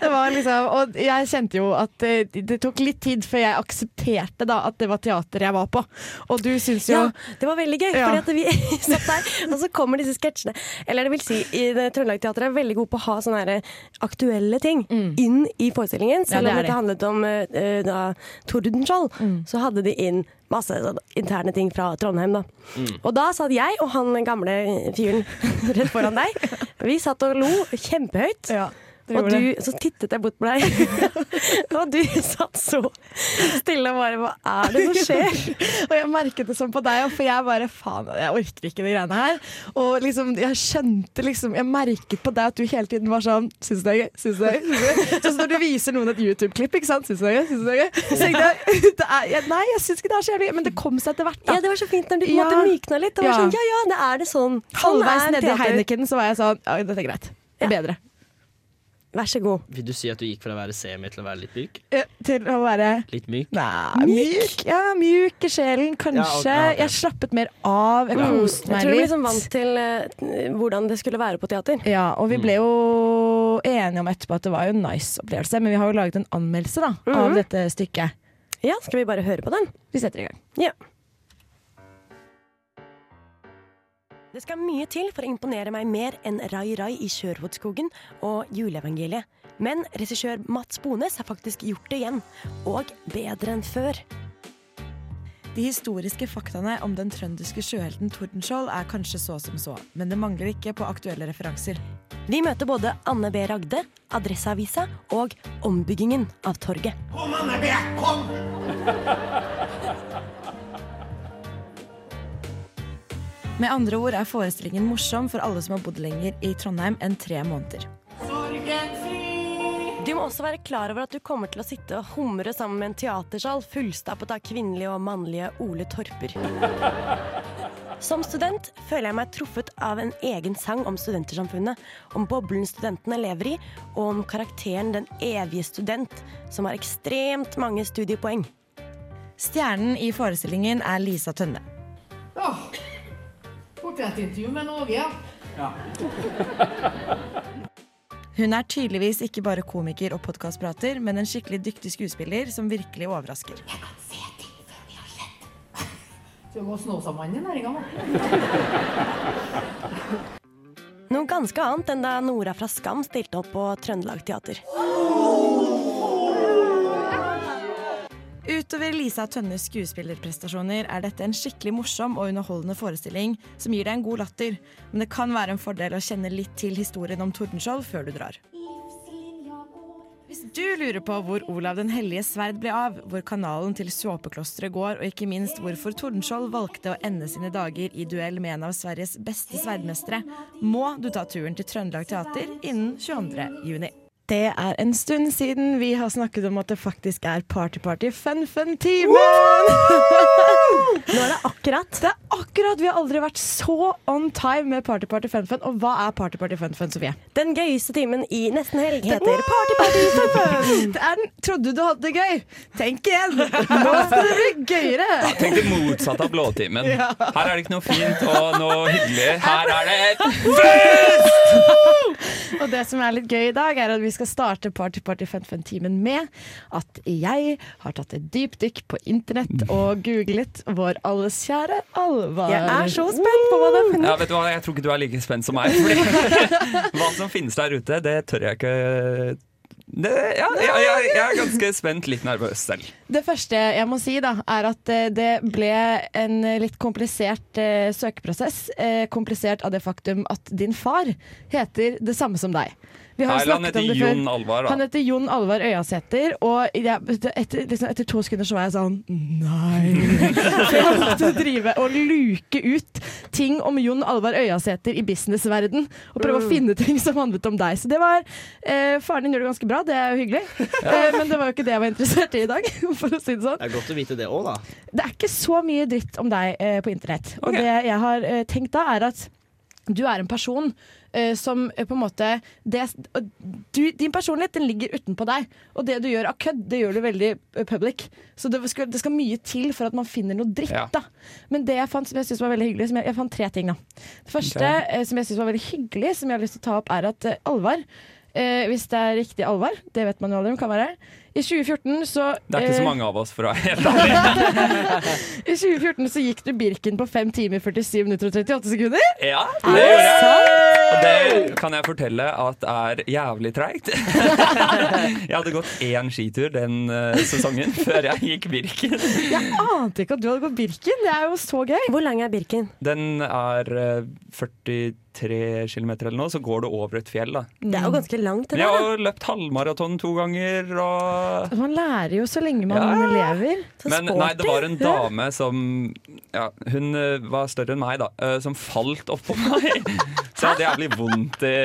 det var liksom, og jeg kjente jo at det, det tok litt tid før jeg aksepterte da at det var teater jeg var på. Og du syns jo Ja, det var veldig gøy, Ja. fordi at vi satt der, og så kommer disse sketsjene. Eller det vil si, Trøndelag Teater er veldig god på å ha sånne aktuelle ting inn i forestillingen. Selv om om det dette handlet om uh, eh, da, Tordenskjold, så hadde de inn masse sånn interne ting fra Trondheim. Da. Og da satt jeg og han gamle fyren rett foran deg. Vi satt og lo kjempehøyt. det og du, så tittet jeg bort på deg, og du satt så stille og bare Hva er det som skjer? og jeg merket det sånn på deg, for jeg bare faen, jeg orker ikke de greiene her. Og liksom, jeg skjønte liksom Jeg merket på deg at du hele tiden var sånn Syns det er gøy? Syns du det er gøy? Sånn når du viser noen et YouTube-klipp, ikke sant? Syns det er gøy? Syns det er gøy? Så jeg det er, Nei, jeg syns ikke det er så jævlig gøy, men det kom seg etter hvert. Da. Ja, det var så fint når du ja. mykna litt. Det var sånn, ja ja, det er det sånn. Sånn Halvveis nedi. Heineken så var jeg sånn Ja, dette er greit. Det er bedre. Vær så god. Vil du si at du gikk fra å være semi til å være litt myk? Ja, Til å være Litt myk? Nei, myk. Ja, myk i sjelen, kanskje. Ja, okay. Jeg slappet mer av. Jeg koste meg litt. Jeg tror du ble liksom vant til uh, hvordan det skulle være på teater. Ja, og vi ble jo enige om etterpå at det var jo en nice opplevelse, men vi har jo laget en anmeldelse da, av Mhm. dette stykket. Ja, skal vi bare høre på den? Vi setter i gang. Ja. Det skal mye til for å imponere meg mer enn Rai Rai i Sørholdskogen og juleevangeliet. Men regissør Mats Bones har faktisk gjort det igjen, og bedre enn før. De historiske faktaene om den trønderske sjøhelten Tordenskjold er kanskje så som så, men det mangler ikke på aktuelle referanser. Vi møter både Anne B. Ragde, Adresseavisa og ombyggingen av torget. Kom, Anne B, kom! Med andre ord er forestillingen morsom for alle som har bodd lenger i Trondheim enn tre måneder. Du må også være klar over at du kommer til å sitte og humre sammen med en teatersal fullstappet av kvinnelige og mannlige Ole Torper. Som student føler jeg meg truffet av en egen sang om studentersamfunnet, om boblen studentene lever i, og om karakteren Den evige student, som har ekstremt mange studiepoeng. Stjernen i forestillingen er Lisa Tønne. Ja. Portrettintervju med Norge. Åge, ja. Hun er tydeligvis ikke bare komiker og podkastprater, men en skikkelig dyktig skuespiller som virkelig overrasker. Jeg kan se ting før de har skjedd. Så må Snåsamannen i næringa, da. Noe ganske annet enn da Nora fra Skam stilte opp på Trøndelag Teater. Utover Lisa Tønnes skuespillerprestasjoner er dette en skikkelig morsom og underholdende forestilling som gir deg en god latter, men det kan være en fordel å kjenne litt til historien om Tordenskjold før du drar. Hvis du lurer på hvor Olav den hellige sverd ble av, hvor kanalen til såpeklosteret går, og ikke minst hvorfor Tordenskjold valgte å ende sine dager i duell med en av Sveriges beste sverdmestere, må du ta turen til Trøndelag Teater innen 22. juni. Det er en stund siden vi har snakket om at det faktisk er party-party-fun-fun-timen! Nå er det akkurat. Det er akkurat. Vi har aldri vært så on time med party-party-fun-fun. Og hva er party-party-fun-fun, Sofie? Den gøyeste timen i nesten helg heter Party Party Fun Fun. Det er den. Trodde du hadde det gøy? Tenk igjen! Nå skal det bli gøyere! Tenk det motsatte av blåtimen. Ja. Her er det ikke noe fint og noe hyggelig. Her er det Og det som er litt gøy i dag, er at vi skal starte Party Party Fun Fun-timen med at jeg har tatt et dypdykk på internett og googlet vår alles kjære Alvar. Jeg er så spent på hva du har funnet. Ja, vet du hva? Jeg tror ikke du er like spent som meg. Fordi hva som finnes der ute, det tør jeg ikke Det, ja, ja, ja, jeg er ganske spent, litt nervøs selv. Det første jeg må si, da, er at eh, det ble en litt komplisert eh, søkeprosess. Eh, komplisert av det faktum at din far heter det samme som deg. Vi har Nei, han snakket om heter det. Jon Alvar, da. Han heter Jon Alvar Øyasæter, og jeg, etter, liksom, etter to sekunder så var jeg sånn Nei. For jeg måtte drive og luke ut ting om Jon Alvar Øyasæter i businessverden, og prøve å finne ting som handlet om deg. Så det var eh, Faren din gjør det ganske bra, det er jo hyggelig, eh, men det var jo ikke det jeg var interessert i i dag, for å si det sånn. Det er godt å vite det òg, da. Det er ikke så mye dritt om deg eh, på internett. Og Ok. det jeg har eh, tenkt da, er at du er en person eh, som uh, på en måte det, du, Din personlighet den ligger utenpå deg, og det du gjør av kødd, det gjør du veldig eh, public. Så det skal, det skal mye til for at man finner noe dritt. Ja. da Men det jeg fant som jeg synes var veldig hyggelig som jeg, jeg fant tre ting. da Det første okay. som jeg synes var veldig hyggelig, som jeg har lyst til å ta opp, er at Alvar hvis det er riktig Alvar, det vet man jo aldri om kan være. I 2014 så Det er ikke så eh, mange av oss, for å være helt ærlig. I 2014 så gikk du Birken på 5 timer 47 minutter og 38 sekunder. Ja, det gjorde jeg. Og det kan jeg fortelle at er jævlig treigt. jeg hadde gått én skitur den eh, sesongen før jeg gikk Birken. jeg ante ikke at du hadde gått Birken. Det er jo så gøy. Hvor lang er Birken? Den er eh, 42 tre kilometer eller noe, så går du over et fjell. da. Det er jo ganske langt. Jeg har løpt halvmaraton to ganger. Og... Man lærer jo så lenge man ja. lever. Men nei, det var en dame som ja, Hun eh, var større enn meg, da. Eh, som falt oppå meg. Så jeg hadde jævlig vondt i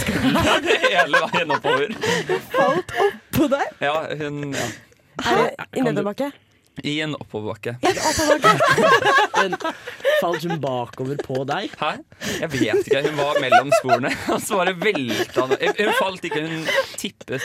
skulderen hele veien oppover. Hun falt oppå deg? Ja, hun ja. Her, I nedoverbakke? Du... I en oppoverbakke. I en Men falt hun bakover på deg? Hæ? Jeg vet ikke. Hun var mellom sporene. Og så bare velta hun. Falt ikke, hun tippet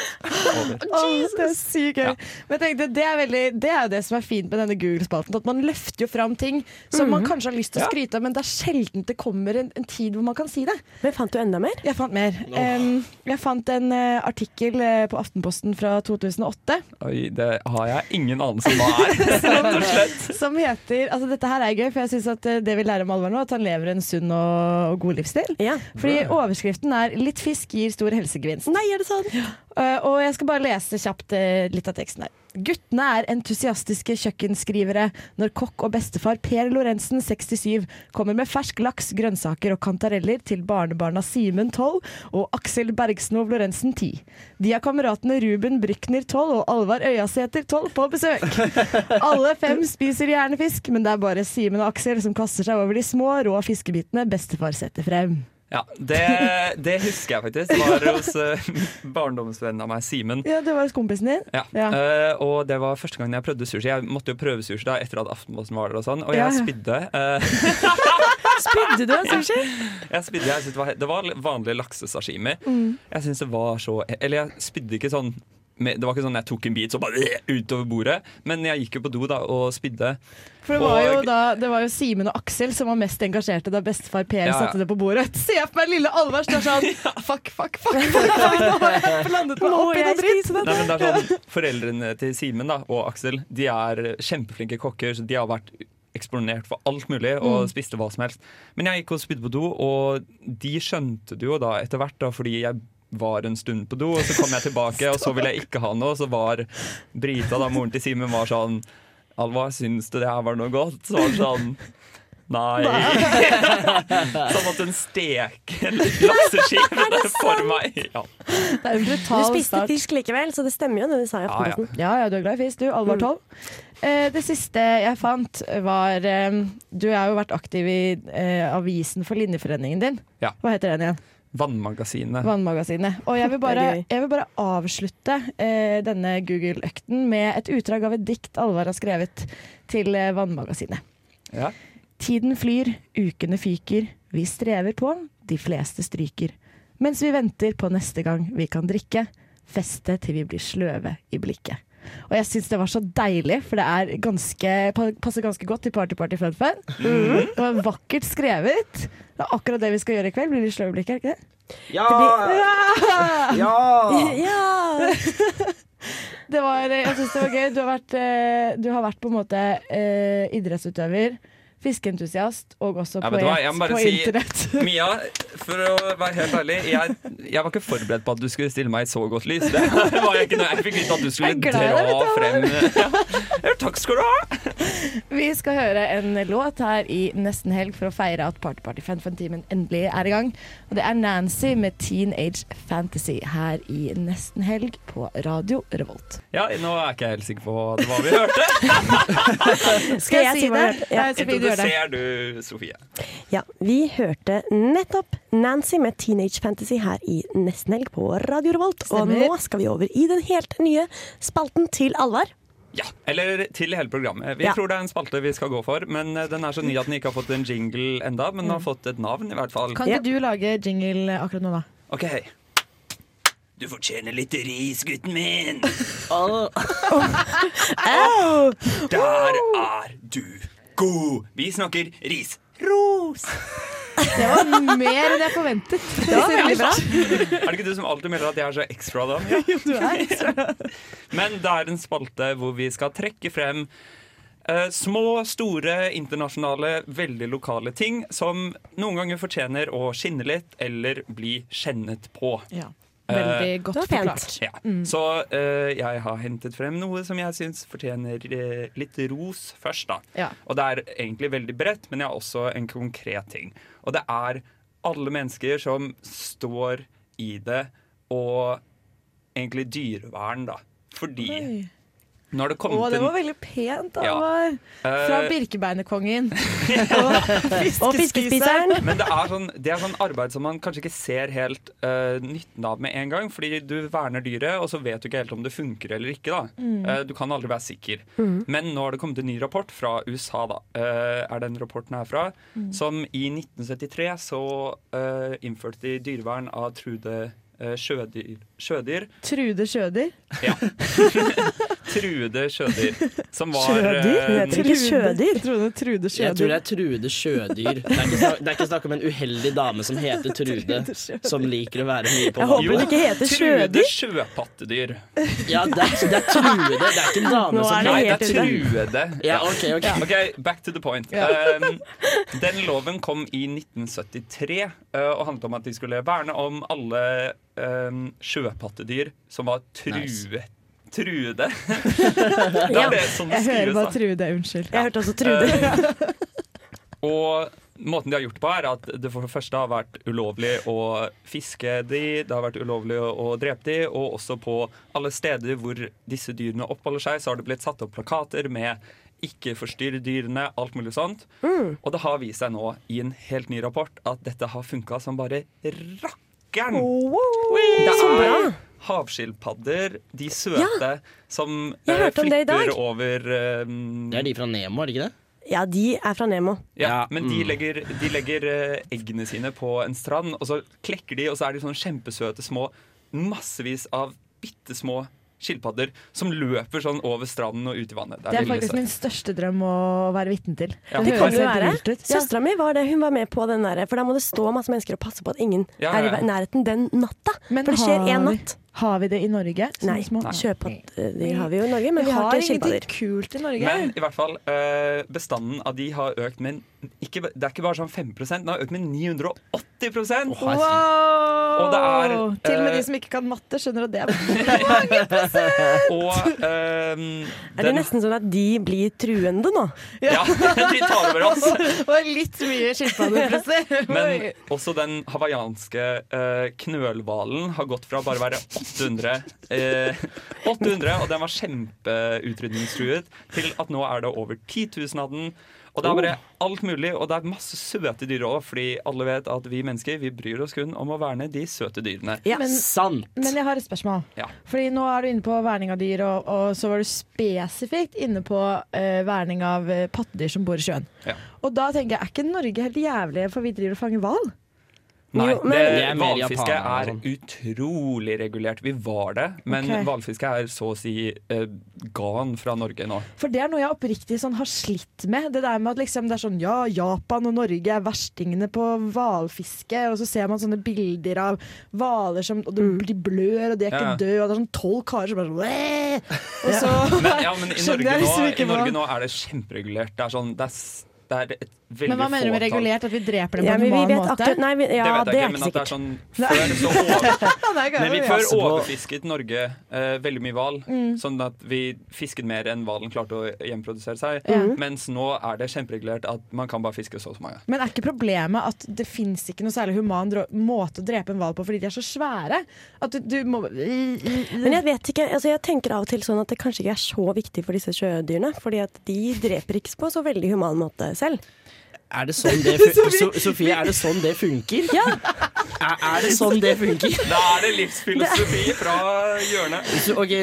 over. Oh, det er sykt gøy. Men jeg tenkte, det, er veldig, det er jo det som er fint med denne Google-spalten. At man løfter jo fram ting som man kanskje har lyst til å skryte av, men det er sjelden det kommer en, en tid hvor man kan si det. Men Fant du enda mer? Jeg fant mer. Em, jeg fant en uh, artikkel eh, på Aftenposten fra 2008 Oi, det har jeg ingen anelse om hva er. Rett og slett. som heter altså Dette her er gøy, for jeg synes at eh, det vi lærer om Alvar nå, at han lever en sunn og, og god livsstil. Fordi overskriften er 'Litt fisk gir stor helsegevinst'. Nei, er det sånn? Eh, og jeg skal bare lese kjapt eh, litt av teksten her. Guttene er entusiastiske kjøkkenskrivere når kokk og bestefar Per Lorentzen, 67, kommer med fersk laks, grønnsaker og kantareller til barnebarna Simen, 12, og Aksel Bergsnov Lorentzen, 10. De har kameratene Ruben Brykner, 12, og Alvar Øyasæter, 12, på besøk. Alle fem spiser gjerne fisk, men det er bare Simen og Aksel som kaster seg over de små, rå fiskebitene bestefar setter frem. Ja, det, det husker jeg faktisk. Det var hos uh, barndomsvennen av meg, Simen. Ja, det var hos kompisen din. Ja. Ja. Uh, og det var første gangen jeg prøvde sushi. Jeg måtte jo prøve sushi da etter at Aftenposten var der, og sånn Og jeg ja. spydde. Uh, Spydde du av sushi? jeg spydde, jeg det, var, det var vanlig laksesashimi. Mm. Jeg synes det var så Eller jeg spydde ikke sånn med, Det var ikke sånn jeg tok en bit så bare utover bordet, men jeg gikk jo på do da og spydde. For det var jo, da, det var jo Simen og Aksel som var mest engasjerte da bestefar Per Ja, ja. satte det på bordet. Se for meg lille Alvar står sånn Fuck, fuck, fuck. fuck, fuck. Nå har jeg landet meg opp i noe dritt. Nei, men det er sånn, Foreldrene til Simen da, og Aksel De er kjempeflinke kokker, så de har vært eksponert for alt mulig og Mm. spiste hva som helst. Men jeg gikk og spydde på do, og de skjønte det jo da etter hvert, da, fordi jeg var en stund på do, og så kom jeg tilbake, og så ville jeg ikke ha noe, og så var Brita, da moren til Simen, var sånn Alva, syns du det her var noe godt? Så var det sånn Nei. sånn at hun steke lakseskivene for meg. Ja. Det er en Du spiste start. fisk likevel, så det stemmer jo det du sa i Aftenposten. Ja, ja, du er glad i fisk, du. Alvar 12. Eh, det siste jeg fant, var eh, Du har jo vært aktiv i eh, avisen for Linjeforeningen din. Ja. Hva heter den igjen? Vannmagasinet. Vannmagasinet. Og jeg vil bare, jeg vil bare avslutte eh, denne Google-økten med et utdrag av et dikt Alvar har skrevet til eh, Vannmagasinet. Ja. Tiden flyr, ukene fyker, vi strever på, de fleste stryker. Mens vi venter på neste gang vi kan drikke, feste til vi blir sløve i blikket. Og jeg syns det var så deilig, for det er ganske, passer ganske godt til Party Party Fun Fun. Mm. Det var vakkert skrevet. Det er akkurat det vi skal gjøre i kveld. Blir det sløve i er det ikke det? Ja! Det blir- Ja! ja! Det var, jeg syns det var gøy. Du har vært, eh, du har vært på en måte eh, idrettsutøver fiskeentusiast og også Ja, poet jeg må bare på si internett. Mia, for å være helt ærlig, jeg, jeg var ikke forberedt på at du skulle stille meg i så godt lys. Det var jeg ikke når jeg fikk vite at du skulle Jeg dra frem ja, Takk skal du ha! Vi skal høre en låt her i nesten helg for å feire at Party Party Fan Fun-timen endelig er i gang. Og det er Nancy med Teenage Fantasy her i nesten helg på Radio Revolt. Ja, nå er ikke jeg helt sikker på hva vi hørte. Skal jeg si hva vi hørte? Ja. ser du Sofie? Ja, vi hørte nettopp Nancy med Teenage Fantasy her i Nesten Helg på Radio Revolt. Og nå skal vi over i den helt nye spalten til Alvar. Ja, eller til hele programmet. Vi Ja. tror det er en spalte vi skal gå for, men eh, den er så ny at den ikke har fått en jingle enda, men den har fått et navn i hvert fall. Kan ikke du lage jingle akkurat nå, da? Ok. hei. Du fortjener litt ris, gutten min. Der er du god. Vi snakker ris. Ros. Det var mer enn jeg forventet. Det var veldig bra. Er det ikke du som alltid melder at jeg er så ekstra da? Ja. Du er ekstra. Men det er en spalte hvor vi skal trekke frem eh, små, store, internasjonale, veldig lokale ting som noen ganger fortjener å skinne litt eller bli skjennet på. Ja. Veldig Eh, godt forklart. Ja. Mm. Så uh, jeg har hentet frem noe som jeg syns fortjener uh, litt ros først. da Ja. Og det er egentlig veldig bredt, men jeg har også en konkret ting. Og det er alle mennesker som står i det, og egentlig dyrevern, da. Fordi Oi. Når det Å, det var veldig pent, Ja. Fra Eh, Birkebeinerkongen. Og fiskespiseren. Men det er, sånn, det er sånn arbeid som man kanskje ikke ser helt uh, nytten av med en gang. Fordi du verner dyret, og så vet du ikke helt om det funker eller ikke. da Mm. Uh, Du kan aldri være sikker. Mm. Men nå har det kommet en ny rapport fra USA, da Uh, er den rapporten herfra, Mm. som i 1973 så innførte de dyrevern av trude sjødyr. sjødyr. Trude Sjødyr. Ja. truede sjødyr. Som var Sjødyr? eh, heter ikke sjødyr. Jeg Trude Sjødyr. Jeg tror det er Trude Sjødyr. Det er ikke det er ikke snakk om en uheldig dame som heter Trude, som liker å være mye på Jeg håper hun ikke heter Sjødyr. Trude sjøpattedyr. Ja, det er, det er Trude, det er ikke en dame Nå som Nei, det er Trude. Ja, ok, ok. Ok, Back to the point. Ja. Um, den loven kom i 1973 uh, og handlet om at de skulle verne om alle um, sjøpattedyr som var truet. Nice. Truede. det Ja. er det som Jeg hører bare da. Trude. Unnskyld. Jeg hørte også Trude. Og måten de har gjort det på, er at det for det første har vært ulovlig å fiske de, det har vært ulovlig å, drepe de, og også på alle steder hvor disse dyrene oppholder seg, så har det blitt satt opp plakater med 'ikke forstyrr dyrene', alt mulig sånt. Mm. Og det har vist seg nå i en helt ny rapport at dette har funka som bare rakkeren. Det Så bra. er havskilpadder, de søte, som jeg eh, det flipper over eh, Det er de fra Nemo, er det ikke det? Ja, de er fra Nemo. ja, men de mm. legger, de legger eh, eggene sine på en strand, og så klekker de, og så er de sånne kjempesøte små Massevis av bitte små skilpadder som løper sånn over stranden og ut i vannet. Det er veldig faktisk min største drøm å være vitne til. Ja. Det kan jo være. Søstera mi var det. Hun var med på den der, for da må det stå masse mennesker og passe på at ingen Ja, er ja, er i nærheten den natta. Men for det skjer én vi- natt. Har vi det i Norge? Nei, sjøpattedyr har vi jo i Norge, men vi, har ikke ingenting skilpadder. kult i Norge. Men i hvert fall, eh, bestanden av de har økt med ikke, Det er ikke bare sånn 5% den har økt med 980% Og det er Til og med eh, de som ikke kan matte, skjønner at det er mange prosent. Og ehm, Er det nesten sånn at de blir truende nå? Ja, de tar over oss. Det var litt mye skilpadder, plutselig. Men også den hawaiianske uh, knølhvalen har gått fra bare å være 800 eh, 800, og den var kjempeutrydningstruet, til at nå er det over 10 000 av den. Og det er bare alt mulig, og det er masse søte dyr òg, fordi alle vet at vi mennesker vi bryr oss kun om å verne de søte dyrene. Men, Sant. men jeg har et spørsmål. Ja. Fordi Nå er du inne på verning av dyr, og, og så var du spesifikt inne på uh, verning av eh, pattedyr som bor i sjøen. Ja. Og da tenker jeg, er ikke Norge helt jævlig for vi driver og fanger hval? Nei, Jo, men- det, Det er hvalfiske er sånn. utrolig regulert. Vi var det, men hvalfiske okay. er så å si uh, gan fra Norge nå. For det er noe jeg oppriktig sånn har slitt med. Det der med at liksom det er sånn Ja, Japan og Norge er verstingene på hvalfiske, og så ser man sånne bilder av hvaler som Og de, de blør, og de er ikke Ja, ja. døde, og det er sånn tolv karer som bare sånn! Og så Men, ja, men i, Norge nå, liksom i Norge nå er det kjemperegulert. Det er sånn, det er, det er et Men hva mener du med regulert? At vi dreper dem på Ja, en human måte? akkurat- nei, vi- ja, det vet det jeg er ikke, men at det er sånn Før så over, Nei, vi før overfisket Norge uh, veldig mye hval. Mm. Sånn at vi fisket mer enn hvalen klarte å hjemprodusere seg. Mm. Mens nå er det kjemperegulert at man kan bare fiske så og så mange. Men er ikke problemet at det fins ikke noe særlig human måte å drepe en hval på fordi de er så svære? At du, du må Men jeg vet ikke, altså jeg tenker av og til sånn at det kanskje ikke er så viktig for disse sjødyrene. Fordi at de dreper ikke på så veldig human måte selv. Er det sånn det so Sofie, er det sånn det funker? Ja. Er, er det sånn det funker? Da er det livsfilosofi fra hjørnet. Så, ok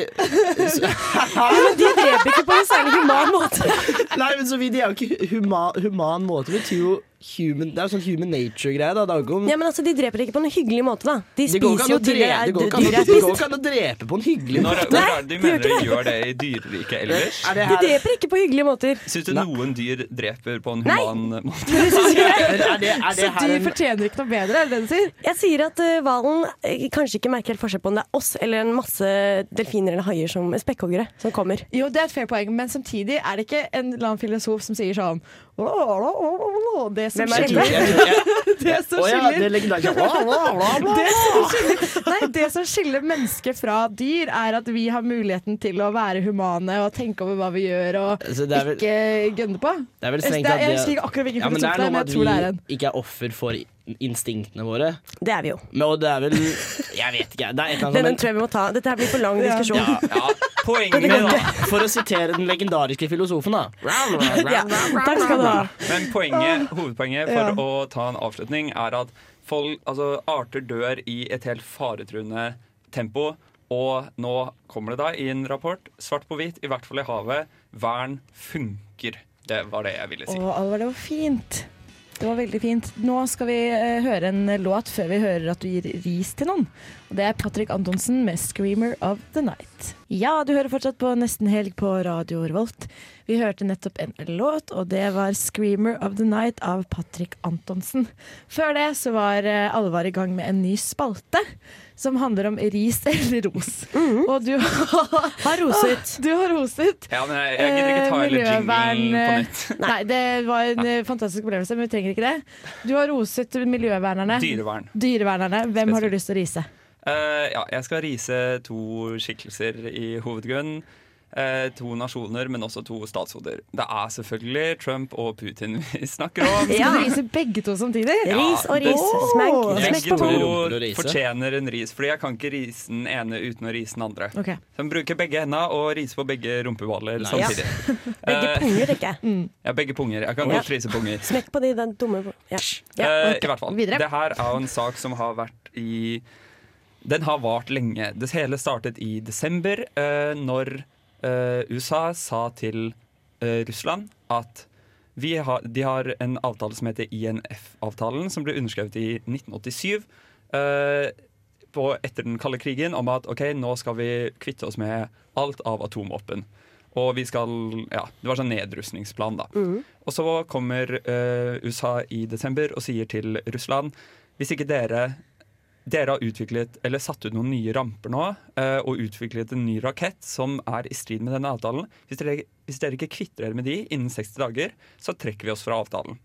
så, men de dreper ikke på en særlig human måte. Nei, men Sofie, de er jo ikke huma, human måte. Det betyr jo human Det er jo sånn human nature-greie. da Det er om Ja, men altså, De dreper ikke på en hyggelig måte, da. De spiser jo til de er er det går ikke an å drepe på en hyggelig måte. hvor er det de mener de gjør det i dyreriket ellers? Er det De dreper ikke på hyggelige måter. Syns du noen dyr dreper på en Nei. human måte? Ikke jeg. er det, er det Så dyr en fortjener ikke noe bedre, er det det du sier? Jeg sier at eh, hvalen uh, kanskje ikke merker helt forskjell på om det er oss eller en masse delfiner eller haier som spekkhoggere som kommer. Jo, det er et fair poeng, men samtidig er det ikke en eller annen filosof som sier sånn Det som er skiller Det som skiller nei, det som mennesker fra dyr, er at vi har muligheten til å være humane og tenke over hva vi gjør, og ikke gønne på. Det er vel strengt er- jeg det- husker ikke akkurat hvilken Ja, det er men jeg tror det er at en. ikke er offer for instinktene våre. Det er vi jo. Men, og det er vel Jeg vet ikke. Det er et eller Den annet tror jeg vi må ta. Dette her blir for lang diskusjon. Ja, ja. Poenget da For å sitere den legendariske filosofen, da. Ja, takk skal du ha. Men poenget, hovedpoenget for Ja. å ta en avslutning er at folk, altså, arter dør i et helt faretruende tempo. Og nå kommer det da i en rapport, svart på hvitt, i hvert fall i havet, vern funker. Det var det jeg ville si. Å, Alvar, det var fint. Det var veldig fint. Nå skal vi eh, høre en låt før vi hører at du gir ris til noen. Og Det er Patrick Antonsen med 'Screamer of the Night'. Ja, du hører fortsatt på Nesten Helg på Radio Revolt. Vi hørte nettopp en låt, og det var 'Screamer of the Night' av Patrick Antonsen. Før det så var eh, Alvar i gang med en ny spalte. Som handler om ris eller ros. Og du har roset. Du har roset. Ja, men jeg, jeg gidder ikke ta Eh, hele jinglen på eh, nytt. Nei, det var en eh, fantastisk opplevelse, men vi trenger ikke det. Du har roset miljøvernerne. Dyrevern. Dyrevernerne. Hvem har du lyst til å rise? Eh, ja, jeg skal rise to skikkelser i hovedgrunn. Uh, to nasjoner, men også to statshoder. Det er selvfølgelig Trump og Putin vi snakker om. Skal du rise begge to samtidig? Ris og ris. Smekk, smekk Begge to fortjener en ris, Fordi jeg kan ikke rise den ene uten å rise den andre. Okay. Så jeg bruker begge hendene og rise på begge rumpeballer Nice. samtidig. Begge Eh, punger, ikke mm. ja, begge punger. Jeg kan Ja. godt rise punger. Smekk på de den dumme Ja. ja. okay. uh, I hvert fall. Videre. Det her er jo en sak som har vært i Den har vart lenge. Det hele startet i desember, uh, når uh, USA sa til uh, Russland at vi har, de har en avtale som heter INF-avtalen, som ble underskrevet i 1987. eh, på, etter den kalde krigen om at ok, nå skal vi kvitte oss med alt av atomvåpen. Og vi skal Ja, det var sånn nedrustningsplan, da. Og så kommer USA i desember og sier til Russland hvis ikke dere dere har utviklet, eller satt ut noen nye ramper nå eh, og utviklet en ny rakett som er i strid med denne avtalen. Hvis dere, hvis dere ikke kvitter dere med de innen 60 dager, så trekker vi oss fra avtalen.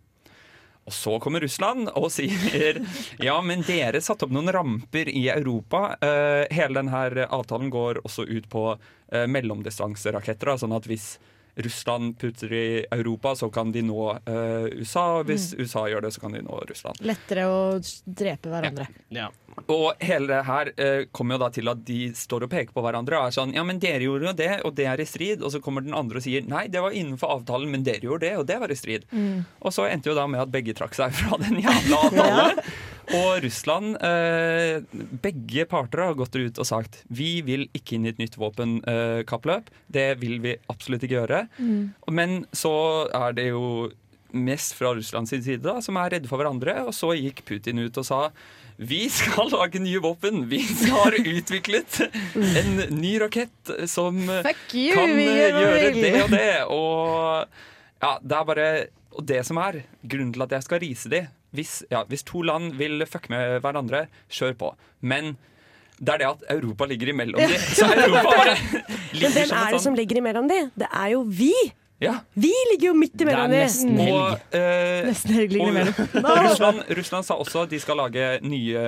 Og så kommer Russland og sier ja, men dere satte opp noen ramper i Europa. Eh, hele denne avtalen går også ut på eh, mellomdistanseraketter. Sånn at hvis Russland putter i Europa, så kan de nå uh, USA. Og hvis USA gjør det, så kan de nå Russland. Lettere å drepe hverandre. Ja. Og hele det her uh, kommer jo da til at de står og peker på hverandre og er sånn Ja, men dere gjorde jo det, og det er i strid. Og så kommer den andre og sier nei, det var innenfor avtalen, men dere gjorde det, og det var i strid. Og så endte jo da med at begge trakk seg fra den jævla avtalen. Og Russland eh, Begge parter har gått ut og sagt vi vil ikke inn i et nytt våpenkappløp. det vil vi absolutt ikke gjøre. Men så er det jo mest fra Russlands side, da, som er redde for hverandre. Og så gikk Putin ut og sa vi skal lage nye våpen. Vi har utviklet en ny rakett som you, kan gjøre det og det. Og ja, det er bare Og det som er grunnen til at jeg skal rise de hvis, ja, hvis to land vil fucke med hverandre, kjør på. Men det er det at Europa ligger imellom de. Så Europa bare Men hvem er det som sånn ligger imellom de? Det er jo vi! Ja. Vi ligger jo midt imellom de. Og, eh, Nesten helg ligger imellom. Russland, Russland sa også at de skal lage nye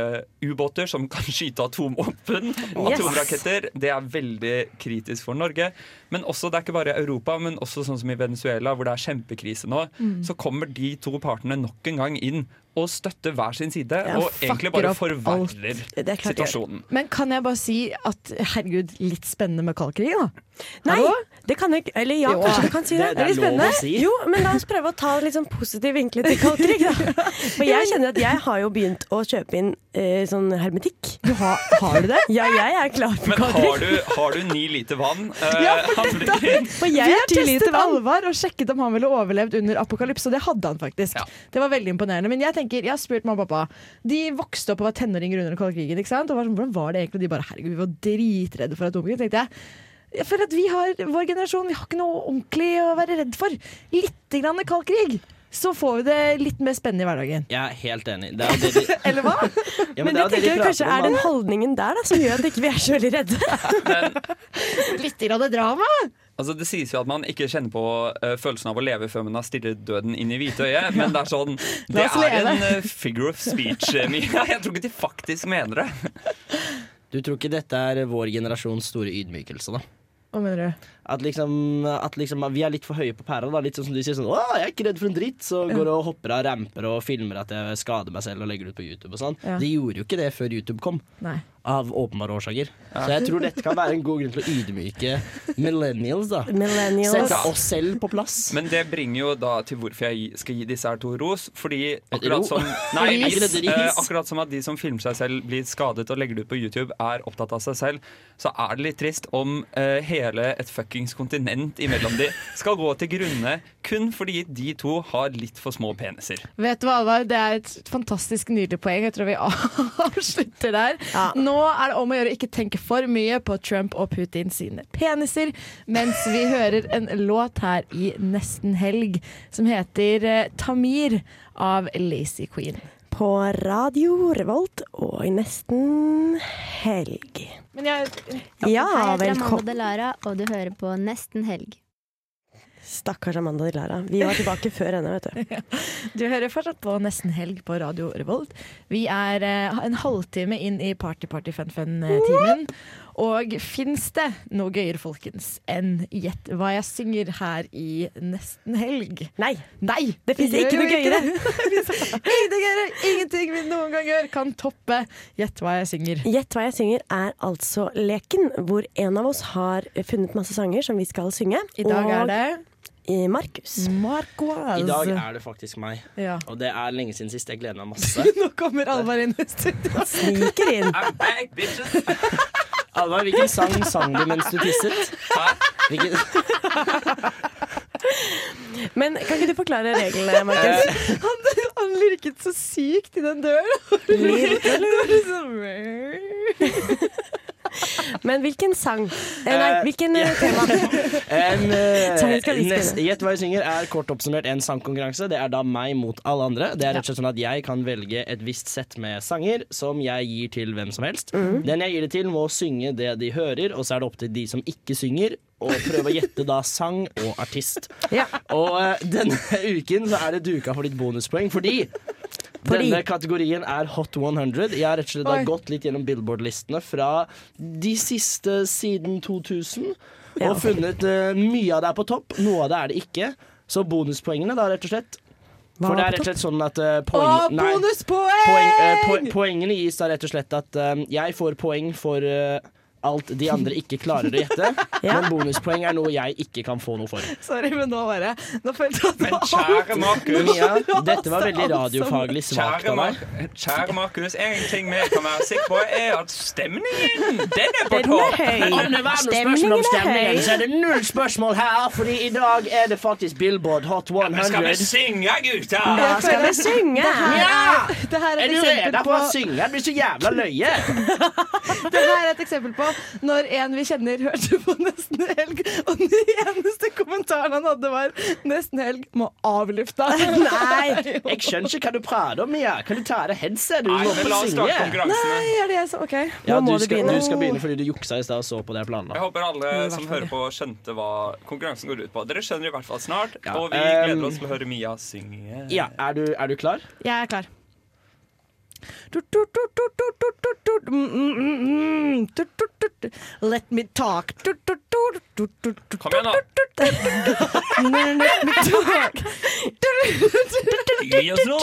ubåter som kan skyte atomvåpen. Yes. Atomraketter. Det er veldig kritisk for Norge. Men også, det er ikke bare Europa, men også sånn som i Venezuela, hvor det er kjempekrise nå. Mm. Så kommer de to partene nok en gang inn og støtter hver sin side. Ja, og egentlig bare forverrer Det er situasjonen. Men kan jeg bare si at herregud, litt spennende med kaldkrig, da? Nei, det kan jeg ikke. Eller ja, Jo. kanskje du kan si det. Det- det er litt lov å si. Jo, men la oss prøve å ta litt sånn positiv vinkling til kaldkrig, da. For jeg kjenner at jeg har jo begynt å kjøpe inn eh, sånn hermetikk. Du har, har du det? Ja, jeg er klar for Men har du, har du ni liter vann? eh, Ja, for dette- inn? For Vi jeg har er testet. Alvar og sjekket om han ville overlevd under apokalypse, og det hadde han faktisk. Ja. Det var veldig imponerende. Men jeg tenker, jeg har spurt mamma og pappa. De vokste opp og var tenåringer under kaldkrigen. ikke sant? Og var sånn, Hvordan var det egentlig? Og de bare herregud, vi var dritredde for atomkrig. tenkte jeg. For at vi har, vår generasjon vi har ikke noe ordentlig å være redd for. Lite grann kald krig. Så får vi det litt mer spennende i hverdagen. Jeg er helt enig. Det er det de, Eller hva? ja, Men men jeg er det de tenker prater kanskje om, er den holdningen der da, som gjør at ikke vi er så veldig redde. Litt grann drama. Altså, det sies jo at man ikke kjenner på uh, følelsen av å leve før man har stirret døden inn i hvite øye, men det er sånn Det er leve. en uh, figure of speech, eh, Mia. Jeg tror ikke de faktisk mener det. Du tror ikke dette er vår generasjons store ydmykelse, da? Hva mener du? At liksom, at liksom Vi er litt for høye på pæra. da Litt sånn som du sier sånn Å, jeg er ikke redd for en dritt. Så går og hopper av ramper og filmer at jeg skader meg selv og legger det ut på YouTube. og sånn Ja. De gjorde jo ikke det før YouTube kom. Nei. Av åpenbare årsaker. Så jeg tror dette kan være en god grunn til å ydmyke millennials. da Millennials. Sette oss selv på plass. Men det bringer jo da til hvorfor jeg skal gi disse her to ros. Fordi akkurat som Nei. Eh, akkurat som at de som filmer seg selv, blir skadet og legger det ut på YouTube, er opptatt av seg selv, så er det litt trist om eh, hele et fuckings kontinent imellom de skal gå til grunne kun fordi de to har litt for små peniser. Vet du hva, Alvar? Det er et fantastisk nydelig poeng. Jeg tror vi avslutter der. Ja. Nå er det om å gjøre å ikke tenke for mye på Trump og Putin sine peniser, mens vi hører en låt her i nesten helg som heter eh, Tamir av Lazy Queen. På Radio Revolt og i nesten helg. Men jeg Ja, Hei, jeg heter Amanda velkommen. Delara, og du hører på Nesten helg. Stakkars Amanda Dilara. Vi var tilbake før henne, vet du. Du hører fortsatt på Nesten helg på Radio Revolt. Vi er eh, en halvtime inn i party-party-fun-fun-timen. Og fins det noe gøyere, folkens, enn Gjett hva jeg synger her i Nesten helg? Nei. Nei, Det finnes ikke noe gøyere. Ingenting gøyere. Ingenting vi noen gang gjør, kan toppe Gjett hva jeg synger. Gjett hva jeg synger er altså leken, hvor en av oss har funnet masse sanger som vi skal synge. I dag er det i Markus. I dag er det faktisk meg. Ja. Og det er lenge siden sist. Jeg gleder meg masse. Nå kommer Alvar inn i studio. Sniker inn. I'm back, bitches! Alvar, hvilken sang sang du mens du tisset? Hvilken, Men kan ikke du forklare reglene, Markus? Han, han lirket så sykt i den døren. Men hvilken sang? Eh, nei, hvilken eh, tema? En, eh, vi neste- Gjett hva jeg synger er kort oppsummert en sangkonkurranse. Det er da meg mot alle andre. Det er rett og slett sånn at Jeg kan velge et visst sett med sanger som jeg gir til hvem som helst. Mm. Den jeg gir det til, må synge det de hører, og så er det opp til de som ikke synger. Og prøve å gjette da sang og artist. Ja. Og uh, denne uken så er det duka for ditt bonuspoeng, fordi Fordi? Denne kategorien er Hot 100. Jeg har rett og slett Oi. gått litt gjennom Billboard-listene fra de siste siden 2000 Ja. og funnet uh, mye av det er på topp, noe av det er det ikke. Så bonuspoengene, da, rett og slett. For det er rett og slett sånn at eh, Å, poeng, nei, bonuspoeng! poeng, uh, po Poengene gis da rett og slett at eh, jeg får poeng for eh, alt de andre ikke klarer å gjette. Ja. Men bonuspoeng er noe jeg ikke kan få noe for. Sorry, men nå bare Nå følte jeg at Men kjære Markus, Mia, dette var veldig radiofaglig svakt av meg. kjære Markus, en ting vi kan være sikre på, er at stemningen, den er på Den er topp! høy. Om det var noe Stemningen spørsmål om er stemningen, høy. så er det null spørsmål her, Fordi i dag er det faktisk Billboard Hot Men skal vi synge, gutter? Da skal vi synge. Ja! Det her er Er du redd på for å synge? Det blir så jævla løye. Det her er et eksempel på når en vi kjenner hørte på Nesten Helg, og den eneste kommentaren han hadde var 'Nesten Helg må avlufte'. Nei, jeg skjønner ikke hva du prater om, Mia. Kan du ta av deg headset? Du Nei, må men få la oss starte synge. Nei, er det jeg som OK, nå Ja, må du skal, begynne. du skal begynne fordi du juksa i stad og så på det Jeg planla. håper alle som hører på, skjønte hva konkurransen går ut på. Dere skjønner i hvert fall snart, Ja, og vi ehm, gleder oss til å høre Mia synge. Ja, er du, er du klar? Jeg er klar. Let me talk. Kom igjen, da. Let me talk. Gi oss da.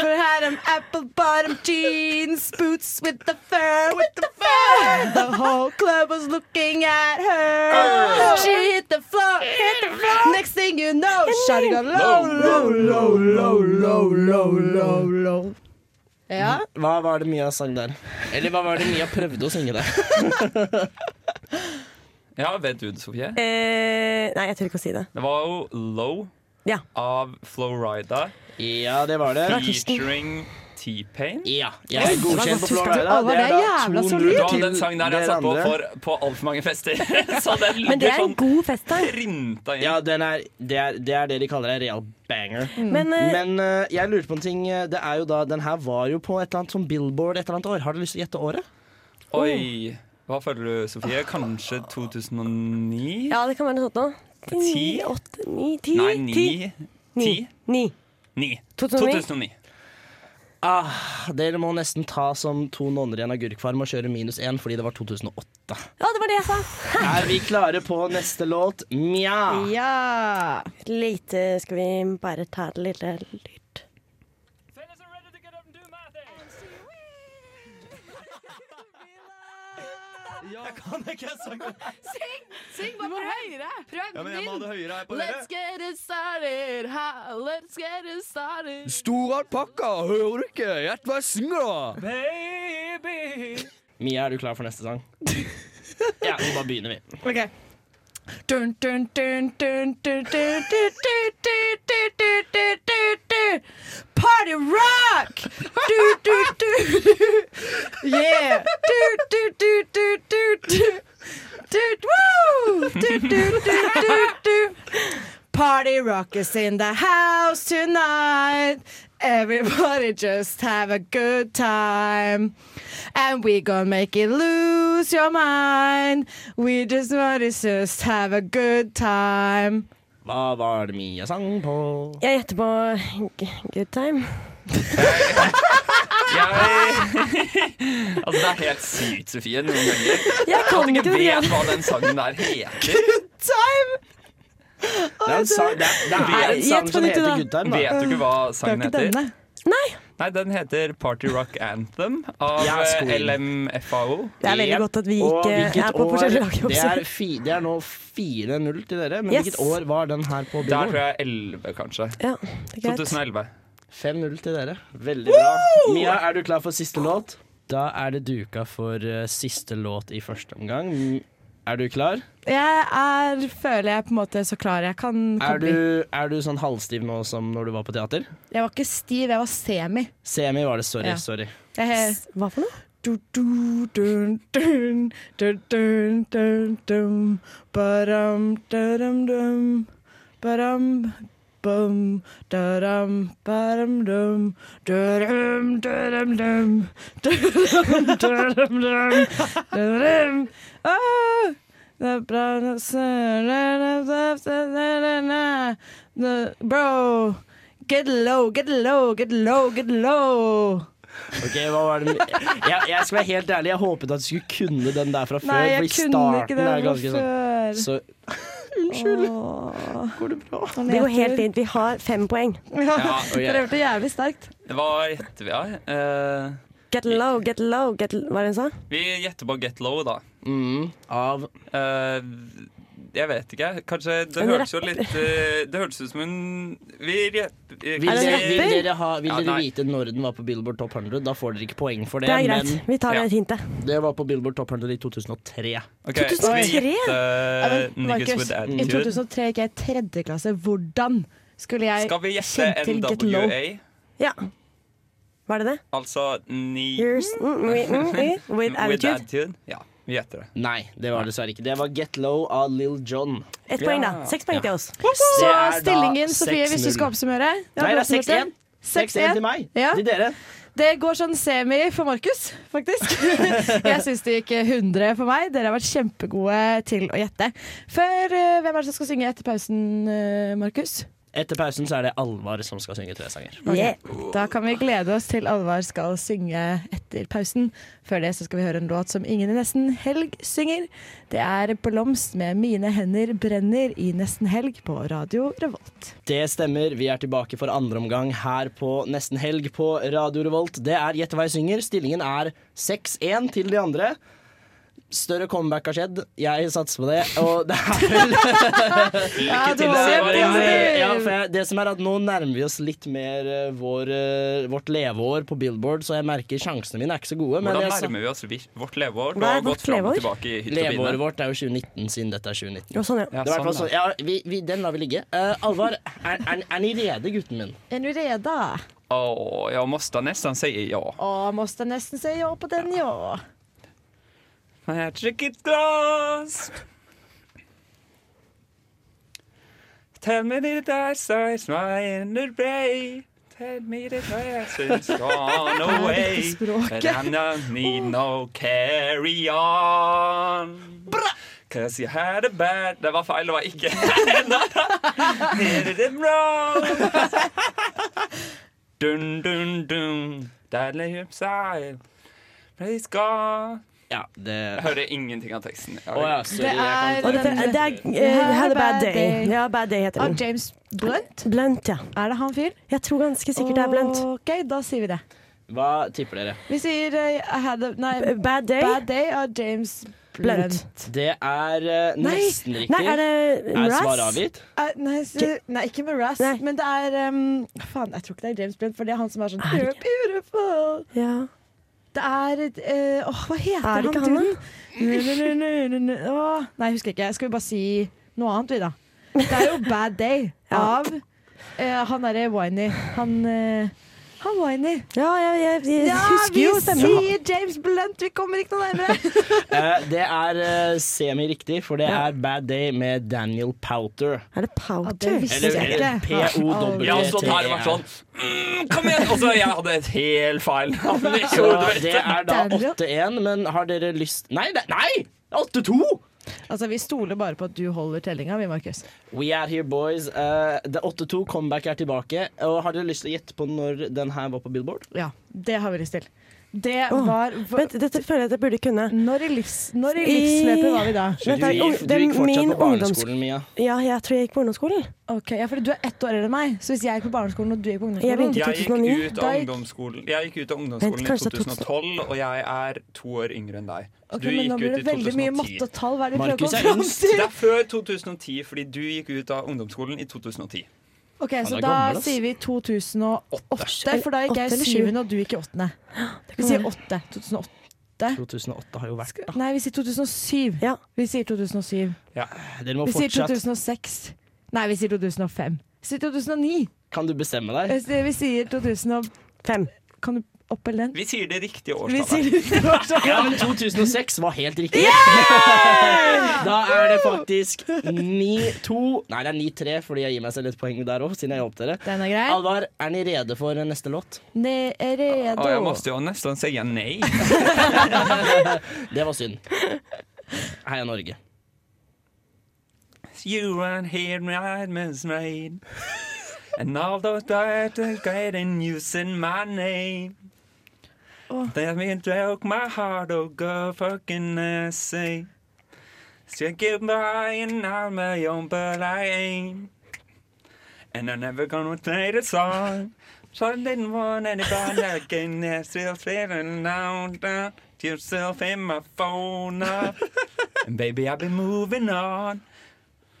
For had them apple bottom jeans, boots with the fur, with the fur. The whole club was looking at her. She hit the floor, hit the floor. Next thing you know, shawty got low, low, low, low, low, low, low, low. Ja. Hva var det Mia sang der? Eller hva var det Mia prøvde å synge der? Ja, vet du det, Sofie? Eh, nei, jeg tør ikke å si det. Det var jo Low Ja. av Flowrida Ja, det var det. featuring T-Pain. Ja, jeg er godkjent på Florida. alle? Det er da jævla solid. Den sangen der jeg satt på for på altfor mange fester. Så den Men det er en sånn god fest, printa. Ja, den er, det, er, det er det de kaller en real banger. Men, uh, Men uh, jeg lurte på en ting. eh, Det er jo da, Den her var jo på et eller annet som Billboard et eller annet år. Har du lyst til å gjette året? Oi. Hva føler du, Sofie? Kanskje 2009? ja, det kan være noe sånt noe. Ti? åtte, ni, ti. Nei, ti. ni. Ti? Ni. Ni. 2009. 2009. Ah, dere må nesten ta som to nonner i en agurkfarm og kjøre minus én fordi det var 2008. Ja, det var det jeg sa. Er vi klare på neste låt? Mja! Ja. Lite Skal vi bare ta det lille lytt? Jeg kan ikke sangen. Syng! Syng bare høyere! Prøv Ja, men jeg må ha det høyere her på Let's get it started. Ha, let's get it started. Stor alpakka, hører du ikke? Gjett hva jeg synger, da! Mia, er du klar for neste sang? Ja, vi bare begynner, vi. Ok. Dun, dun, dun, dun, dun, dun, dun, dun, dun, dun, dun, dun, dun, dun. Party rock! Du, du, du. Yeah! Du, du, du, du, du. Du, woo! Du, du, du, du, du. Party rock is in the house tonight. Everybody just have a good time. And we gonna make it lose your mind. We just wanna just have a good time. Hva var det Mia sang på? Jeg gjetter på g- Good Time. Jeg Altså, det er helt sykt, Sofie, noen ganger. Jeg kan ikke vet hva den sangen der heter. Good Time! Det er en sang, det er, det er en sang som heter Good Time. Vet du ikke hva sangen heter? denne. Nei, den heter Party Rock Anthem av Ja, eh, LMFAO. Det er veldig godt at vi ikke er på forskjellige lag. Det er, fi, det er nå 4-0 til dere. Men Yes. hvilket år var den her på Der tror jeg 11, kanskje. Ja, det er greit. 2011. 5-0 til dere. Veldig bra. Mia, er du klar for siste låt? Da er det duka for uh, siste låt i første omgang. Er du klar? Jeg er, føler jeg på en måte så klar jeg kan, kan Er du, er du sånn halvstiv nå som når du var på teater? Jeg var ikke stiv, jeg var semi. Semi var det. Sorry. Ja. sorry. Jeg, Hva for noe? du, du, dun, dun, dun, badam, dadam, dum, badam, bum, dadam, badam, dum, dadam, da-dum, dadam, dadam, dum, dadam. Ah, Bro, get low, get low, get low, get low. Ok, hva var det jeg, jeg skal være helt ærlig, jeg håpet at du skulle kunne den der fra før. Nei, jeg kunne ikke den fra sånn- før. Så Unnskyld. Åh. Går det bra? Det går helt fint. Vi har fem poeng. Ja, okay. ok. Dere hørte jævlig sterkt. Hva gjetter vi, da? Uh, Get low, get low, get Hva var det hun sa? vi gjetter på Get Low, da. Mm, av Eh, jeg vet ikke. Kanskje Det En hørtes jo litt eh, Det hørtes ut som en Vi rep- eh, Vil Er dere, vil dere, ha, vil Ja, dere vite når den var på Billboard Top 100? Da får dere ikke poeng for det. Det er greit. Men Vi tar ja. det hintet. det var på Billboard Top 100 i 2003. Ok, Skal vi 2003? gjette Ja, Markus, with I 2003 gikk jeg i tredje klasse. Hvordan skulle jeg Skal vi gjette? NWA? Ja. Var det det? Altså ni Years mm, with, mm, with, attitude. With attitude. Ja. Vi gjetter det. Nei, det var dessverre ikke. Det var Get Low av Lill John. Ett poeng, da. Seks poeng til oss. Så stillingen, Sofie, hvis du skal oppsummere Ja, Nei, det er oppsummerte. 6-1. 6-1 til meg. Ja. Til dere. Det går sånn semi for Markus, faktisk. Jeg syns det gikk 100 for meg. Dere har vært kjempegode til å gjette. Før, eh, Hvem er det som skal synge etter pausen, eh, Markus? Etter pausen så er det Alvar som skal synge tre sanger. Ok, Da kan vi glede oss til Alvar skal synge etter pausen. Før det så skal vi høre en låt som ingen i Nesten Helg synger. Det er 'Blomst med mine hender brenner' i Nesten Helg på Radio Revolt. Det stemmer. Vi er tilbake for andre omgang her på Nesten Helg på Radio Revolt. Det er Gjett hva jeg synger. Stillingen er 6-1 til de andre. Større comeback har skjedd. Jeg satser på det. Og det er vel Ja, til det. Ja, for jeg, det som er at Nå nærmer vi oss litt mer eh, vår, eh, vårt leveår på Billboard, så jeg merker sjansene mine er ikke så gode. men Hvordan jeg nærmer vi oss vårt leveår? Du har gått vårt fram og leveår? tilbake i hytt og Leveåret vårt er jo 2019, siden dette er 2019. Jo, sånn, ja. Det i sånn. Ja, vi, vi, den lar vi ligge. Uh, Alvar, er, er, er ni rede, gutten min? Er du Å, oh, jag måste nesten si ja. Å, måste nesten si ja på den, ja. Magic glass. Tell me that I saw my inner brain. Tell me that my essence gone away. But I don't need no carry on. Cause you had a bad Det var feil, det var ikke Hit it wrong. Dun, dun, dun. Deadly upside. Praise God. Ja, det Jeg hører ingenting av teksten. Oh, ja, sorry. Det er- det er uh, Had a Bad Day. Ja, Bad Day heter Av den. James Blunt? Blunt, ja. Er det han fyr? Jeg tror ganske sikkert det er Blunt. OK, da sier vi det. Hva tipper dere? Vi sier uh, I had a, nei, Bad Day. Bad Day av James Blunt. Blunt. Det er Nei, nesten riktig. nei, er det Er svaret avgitt? Uh, nei, så, nei, ikke med Raz, men det er um, Faen, jeg tror ikke det er James Blunt, for det er han som er sånn You're beautiful. Ja. Det er eh, Åh, hva heter Er det ikke han duden? Nei, jeg husker ikke. Skal vi bare si noe annet, vi, da? Det er jo Bad Day Ja. av eh, han derre Winey. Han eh, Han Winey. Ja, jeg, jeg, jeg Ja, husker vi jo stemmen. sier James Blunt! Vi kommer ikke noe nærmere. Eh, det er uh, semi-riktig, for det er Bad Day med Daniel Powter. Er det Ja, Powter? det Eller, eller. P-O-W-T-E. Jeg har stått her vært sånn mm, Kom igjen! Og så jeg hadde et helt feil navn i Så hodet det er da 8-1, men har dere lyst Nei! Det, nei! 8-2! Altså, Vi stoler bare på at du holder tellinga, vi, Markus. We are here, boys. Det det 8-2 comeback er tilbake. Og Har dere lyst til å gjette på når den her var på Billboard? Ja, det har vi lyst til. Det var Vent, dette føler jeg at jeg burde kunne. Når i, livs, når i livsløpet var vi da? Du, Vent gikk- du gikk fortsatt min på barneskolen, Mia. Ja, jeg tror jeg gikk på ungdomsskolen. Ok, ja, for Du er ett år eldre enn meg, så hvis jeg gikk på barneskolen og du gikk på Jeg ungdomsskolen begynte i Jeg gikk ut av ungdomsskolen Jeg gikk ut av ungdomsskolen Vent, i 2012, og jeg er to år yngre enn deg. Okay, Ok, du gikk ut i veldig mye matte 2010. og tall. Hva er det vi prøver å Markus er yngst. Det er før 2010, fordi du gikk ut av ungdomsskolen i 2010. Ok, Han Så er da gammel, ass. sier vi 2008, for da gikk jeg i sju? syvende og du gikk i åttende. Vi sier åtte. 2008. 2008 har jo vært da. Nei, vi sier 2007. Ja. Vi sier 2007. Ja, Dere må Vi sier fortsatt 2006. Nei, vi sier 2005. Vi sier 2009. Kan du bestemme deg? Vi sier- Vi sier 2005. Kan du opp eller ned? Vi sier det riktige årstallet. Ja, men 2006 var helt riktig. Da er det faktisk 9-2 Nei, det er 9-3, fordi jeg gir meg selv et poeng der òg, siden jeg hjalp dere. Den er grei. Alvar, er ni rede for neste låt? Ne er redo. Å, jeg måtte jo nesten si nei. Det var synd. Heia Norge. You and here right Miss Rain. And all those that are getting using my name. Oh. Let me joke my heart, oh God, fucking essay. Still get by and I'm my own, but I ain't. And I'm never gonna play the song. So I didn't want anybody again. They're still feeling down, down. to Yourself in my phone up. and baby, I've been moving on.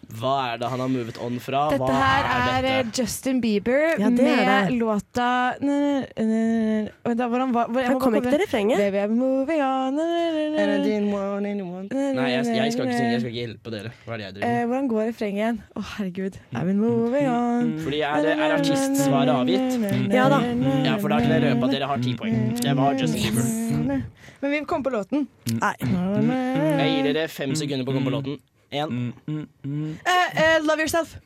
Hva er det han har movet on fra? Dette Hva her er dette? eh, Justin Bieber Ja, det er med det. låta Vent da, hvordan var hvor- jeg kom ikke til refrenget. Baby, I'm moving on. Nei, jeg, jeg skal ikke synge. Jeg skal ikke hjelpe dere. Hva er det jeg driver Eh, med? hvordan går refrenget igjen? Å, herregud. Moving on Fordi er, er artistsvaret avgitt? Ja da. Ja, for da kan jeg røpe at dere har ti poeng. Det var Justin Bieber. Men vi kom på låten. Nei. Jeg gir dere fem sekunder på å komme på låten. Én. Eh, eh, love yourself.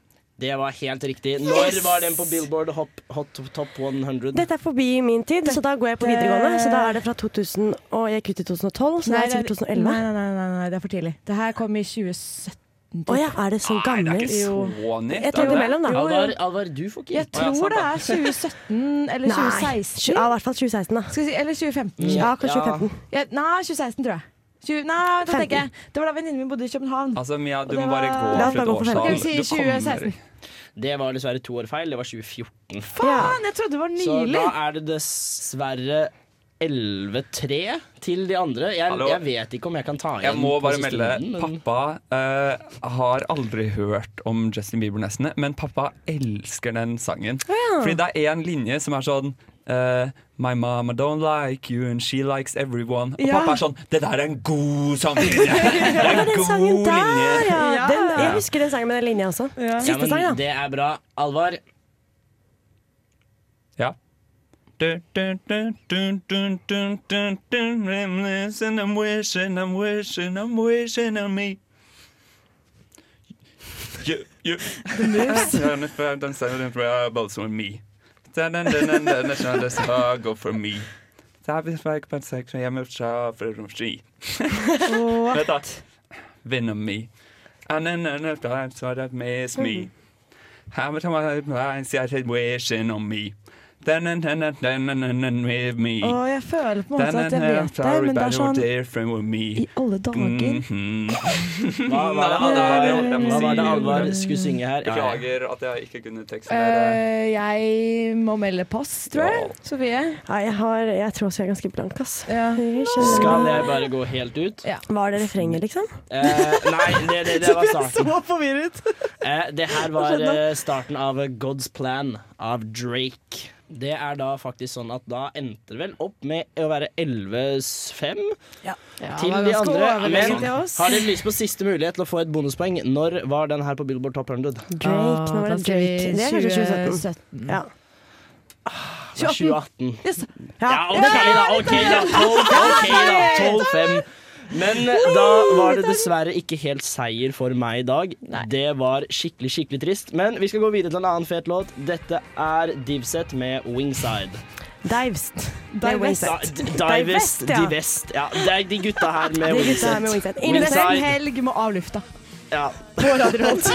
Det var helt riktig. Når var den på Billboard Hot, Hot Top 100? Dette er forbi min tid, så da går jeg på videregående. Så da er det fra 2000, og jeg gikk ut i 2012, så det er sikkert 2011. Nei, nei, nei, nei, nei, det er for tidlig. Det her kom i 2017. Å ja, er det så Nei, det er ikke Jo. så nytt. Jeg tok da. Alvar, Alvar, du får ikke Jeg tror det er 2017 eller Nei, 2016. Ja, i hvert fall 2016, da. Skal vi si, eller 2015. Ja, kanskje Ja. 2015. Ja, nei, 2016, tror jeg. 20, nei, da 15. tenker jeg Det var da venninnen min bodde i København. Altså, Mia, du må bare gå for et årstall. Skal si 2016? Det var dessverre to år feil. Det var 2014. Faen, jeg trodde det var nylig! Så da er det dessverre 11-3 til de andre. Jeg, jeg vet ikke om jeg kan ta igjen Jeg må bare melde runden, men- Pappa uh, har aldri hørt om Justin Bieber nesten, men pappa elsker den sangen. Fordi det er en linje som er sånn eh, My mama don't like you and she likes everyone. Og Ja. pappa er sånn Det der er en god sanglinje! Det er Ja, en god sangen der, linje! ja. Ja. Den, jeg husker den sangen med den linja også. Ja. Ja, Siste men sang, da. det er bra. Alvar, Ja. Dun, dun, dun, dun, dun, dun, dun, dun, reminiscing, I'm wishing, I'm wishing, I'm wishing on me. You, you. The moves. Dun, struggle for? Win on me. And then, another time, so that miss me. How much am I said wishing on me? With me. Og jeg føler på en måte at jeg vet det, men det er sånn. I alle dager. Hva var det Alvar, skulle synge her? Ja, ja. Beklager at jeg ikke kunne teksten. Eh, jeg må melde pass, tror jeg. Ja. Sofie. Ja, jeg, har, jeg tror også jeg er ganske blank, ass. Ja. Skal jeg bare gå helt ut? Var det refrenget, liksom? Uh, nei, det, det, det var starten. Så forvirret. uh, det her var starten av God's Plan av Drake. Det er da faktisk sånn at da endte det vel opp med å være 11-5 Ja, til ja, de andre. Men har dere lyst på siste mulighet til å få et bonuspoeng? Når var den her på Billboard Top 100? Drake, nå var da det Drake. Det er kanskje 2017. 2017. Ja. Det var 2018. Yes. Ja, ok da ok da 12-5. Men da var det dessverre ikke helt seier for meg i dag. Det var skikkelig skikkelig trist. Men vi skal gå videre til en annen fet låt. Dette er Divset med Wingside. Divest. Divest. Divest. Divest, ja. Divest. Ja, det er de gutta her med Wingside. Wingside. helg må av lufta. Ja. På Radio Revolt.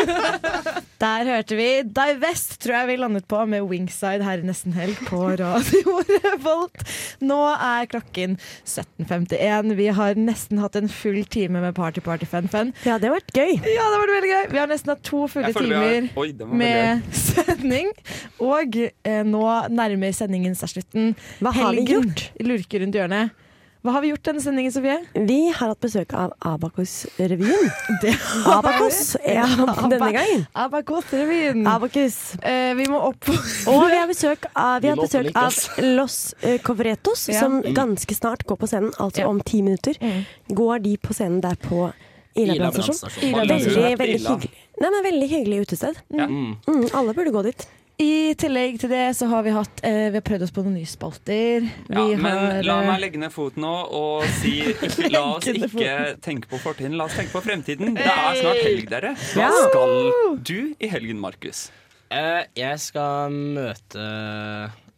Der hørte vi Divest, tror jeg vi landet på, med Wingside her i nesten helg på Radio Revolt. Nå er klokken 17.51. Vi har nesten hatt en full time med Party Party Fun Fun. Ja, det har vært gøy. Ja, det har vært veldig gøy. Vi har nesten hatt to fulle timer Oi, med sending. Og eh, nå nærmer sendingen seg slutten. Hva har vi gjort? lurker rundt hjørnet. Hva har vi gjort denne sendingen, Sofie? Vi har hatt besøk av Abakus-revyen. Det Abakus ja, denne gangen. Abacos-revyen. Abakus. Eh, vi må opp Og vi har besøk av, vi har besøk av Los eh, Covretos, Ja. som ganske snart går på scenen, altså Ja. om ti minutter. Mm. Går de på scenen der på Ila brannstasjon. brannstasjon. Veldig, veldig hyggelig. Nei, men veldig hyggelig utested. Mm. Mm, alle burde gå dit. I tillegg til det så har vi hatt eh, Vi har prøvd oss på noen nye spalter. Vi Ja, men har, la eh, meg legge ned foten nå og si ikke, La oss ikke tenke på fortiden, la oss tenke på fremtiden. Det er snart helg, dere. Hva Ja. skal du i helgen, Markus? Eh, jeg skal møte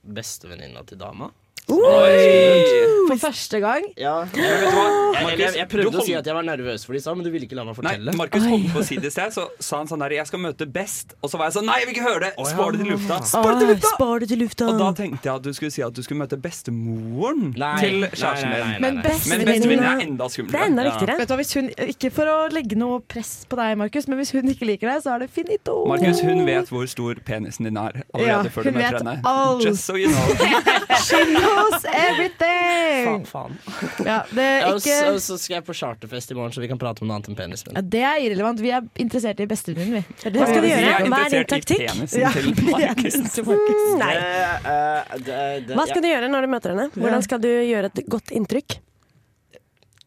bestevenninna til dama. Oi! For første gang. Ja. Men vet du hva, Jeg, jeg, jeg du prøvde å si at jeg var nervøs for de sa, men du ville ikke la meg Nei, fortelle. Markus holdt på å si det i sted, så sa han sånn der 'Jeg skal møte best'. Og så var jeg sånn 'Nei, jeg vil ikke høre det! Å, ja. Spar det til lufta'. Spar det til lufta. Og da tenkte jeg at du skulle si at du skulle møte bestemoren Nei, til kjæresten nei, nei, din. Men nei. best- Bestevenninna- er enda Det er enda viktigere. Ja. Vet du hva, hvis hun, ikke for å legge noe press på deg, Markus, men hvis hun ikke liker deg, så er det finito. Markus, hun vet hvor stor penisen din er allerede Ja, før du hun møter vet henne. alt. Just so you know. Knows everything! Faen. Ja, det er Ja, og så- og så skal jeg på charterfest i morgen, så vi kan prate om noe annet enn penisen ja. Det er irrelevant. Vi er interessert i bestevenninnen, vi. Det det skal vi du gjøre? Hva er din taktikk? Ja. Nei. Det, eh, det, det, Hva skal du gjøre når du møter henne? Hvordan skal du gjøre et godt inntrykk?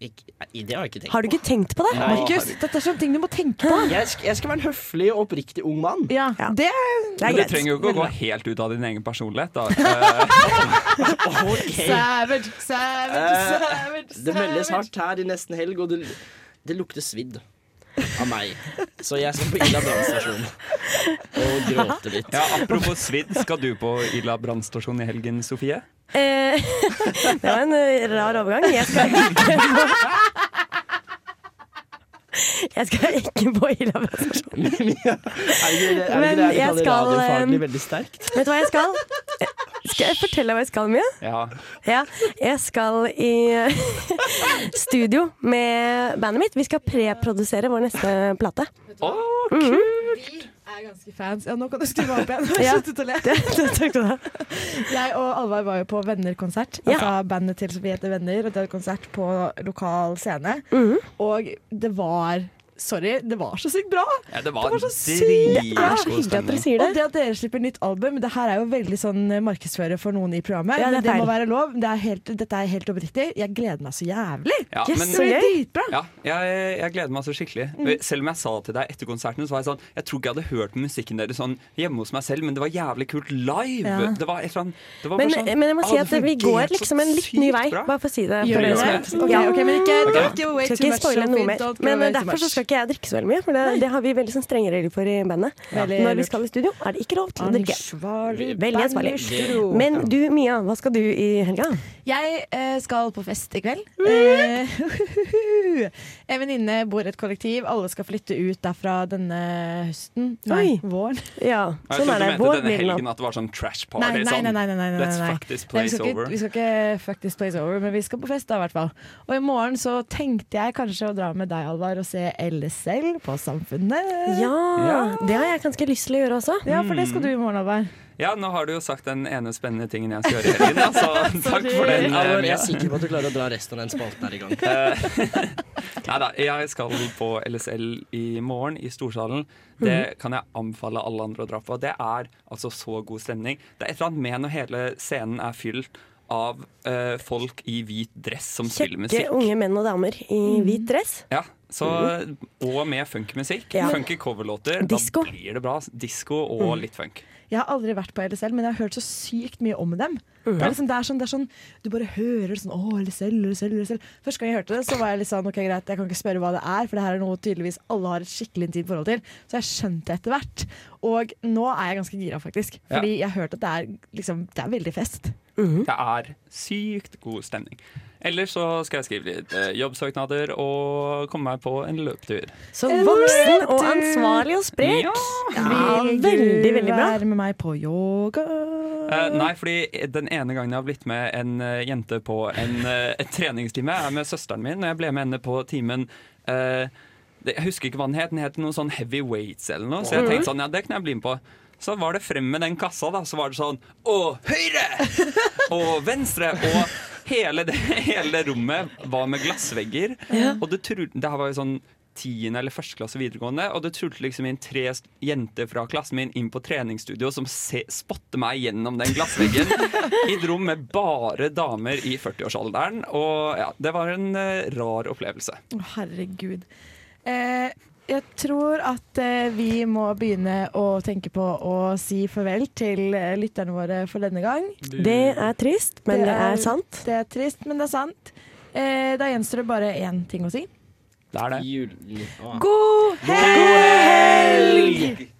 Ikke, det har jeg ikke tenkt Har du ikke tenkt på det? Nei. Markus, dette er sånne ting du må tenke på. Jeg skal, jeg skal være en høflig og oppriktig ung mann. Ja, Ja. det Det er greit. du trenger jo ikke å gå helt ut av din egen personlighet. Da. okay. Savage, savage, savage, Eh, savage. Det meldes hardt her i nesten helg, og det, det lukter svidd av meg. Så jeg skal på Ila brannstasjon og gråte litt. ja, apropos svidd, skal du på Ila brannstasjon i helgen, Sofie? Eh, det var en rar overgang. Jeg skal ikke Jeg skal ikke på Ila brannstasjon. Er det det, er det, det jeg skal, radiofaglig eh, veldig sterkt? Vet du hva jeg skal? Skal jeg fortelle hva jeg skal, Mia? Ja. Ja, jeg skal i studio med bandet mitt. Vi skal preprodusere vår neste plate. Å, Vi er ganske fans. Ja, nå kan du skru meg opp igjen. Ja. Sluttet å le. Det, det, takk skal du ha. Jeg og Alvar var jo på Venner-konsert. Ja. Altså bandet til Sofie heter Venner, og det hadde konsert på lokal scene. Mhm. Og det var Sorry, det var så sykt bra! Ja, det var, Det var så sykt. Hyggelig at dere sier det. Og det at dere slipper nytt album, det her er jo veldig sånn markedsføre for noen i programmet. Ja, det det må være lov. Det er helt, dette er helt oppriktig. Jeg gleder meg så jævlig! Ja, Yes, men- så Det er dritbra! Ja, jeg, jeg gleder meg så skikkelig. Selv om jeg sa til deg etter konserten, så var jeg sånn Jeg tror ikke jeg hadde hørt musikken deres sånn hjemme hos meg selv, men det var jævlig kult live. Ja. Det var et eller annet det var Men, bare sånn, men jeg må si at det vi går liksom en litt ny vei, bra». bare for å si det. Gjør For dere dere det? Okay, Ok, men ikke okay. ikke much, spoile noe mer. Men eh, derfor så skal ikke jeg drikke så veldig mye, for det, det har vi veldig sånn strenge regler for i bandet. Ja. Når vi skal i studio, er det ikke lov til å drikke. Ansvarlig Veldig ansvarlig. Men du Mia, hva skal du i helga? Jeg eh, skal på fest i kveld. Mm. Eh, en venninne bor i et kollektiv. Alle skal flytte ut derfra denne høsten. Nei, Oi. våren. Ja, sånn er det. Vår blir det nå. helgen at det var sånn trash Nei, party. nei, sånn, nei, nei, nei, nei, nei, Let's fuck this Nei, vi, place ikke, over. vi skal ikke fuck this place over, men vi skal på fest da, i hvert fall. Og i morgen så tenkte jeg kanskje å dra med deg, Alvar, og se LSL på Samfunnet. Ja, Ja. det har jeg ganske lyst til å gjøre også. Ja, for det skal du i morgen, Alvar. Ja, nå har du jo sagt den ene spennende tingen jeg skal gjøre i helgen, da, så takk for den. Ja, eh, men jeg er sikker på at du klarer å dra resten av den spalten her i gang. Nei da, jeg skal på LSL i morgen i Storsalen. Det Mhm. kan jeg anbefale alle andre å dra på. Det er altså så god stemning. Det er et eller annet med når hele scenen er fylt av uh, folk i hvit dress som spiller Kjekke musikk. unge menn og damer i hvit dress. Ja, så, Og med funkymusikk. Ja. Funky coverlåter. Da blir det bra. Disko og litt funk. Jeg har aldri vært på LSL, men jeg har hørt så sykt mye om dem. Det, er liksom, det, er sånn, det er sånn Du bare hører sånn Å, LSL, LSL, LSL. Første gang jeg hørte det, så var jeg litt sånn OK, greit, jeg kan ikke spørre hva det er, for det her er noe tydeligvis alle har et skikkelig intimt forhold til. Så jeg skjønte det etter hvert. Og nå er jeg ganske gira, faktisk. Ja. Fordi jeg har hørt at det er, liksom, det er veldig fest. Mhm. Det er sykt god stemning. Ellers så skal jeg skrive litt eh, jobbsøknader og komme meg på en løpetur. Så voksen og ansvarlig og sprek. Ja. Ja, veldig, veldig bra. være med meg på yoga? Uh, nei, fordi den ene gangen jeg har blitt med en uh, jente på en, uh, et treningstime, er med søsteren min. Og jeg ble med henne på timen eh, det, Jeg husker ikke hva den het. Den het noe sånn heavy weights eller noe. Så jeg tenkte sånn, ja, det kan jeg bli med på. Så var det frem med den kassa, da. Så var det sånn Å, høyre! Og venstre! Og hele det, hele det rommet var med glassvegger. Og det, tru, det her var jo sånn tiende eller første klasse videregående, og det trulte liksom inn tre jenter fra klassen min inn på treningsstudio som se, spotter meg gjennom den glassveggen i et rom med bare damer i 40-årsalderen. Og ja, det var en uh, rar opplevelse. Å, herregud. Eh, jeg tror at eh, vi må begynne å tenke på å si farvel til eh, lytterne våre for denne gang. Det er trist, men det er sant. Det er trist, men det er sant. Eh, da gjenstår det bare én ting å si. Det er det. God helg! God helg!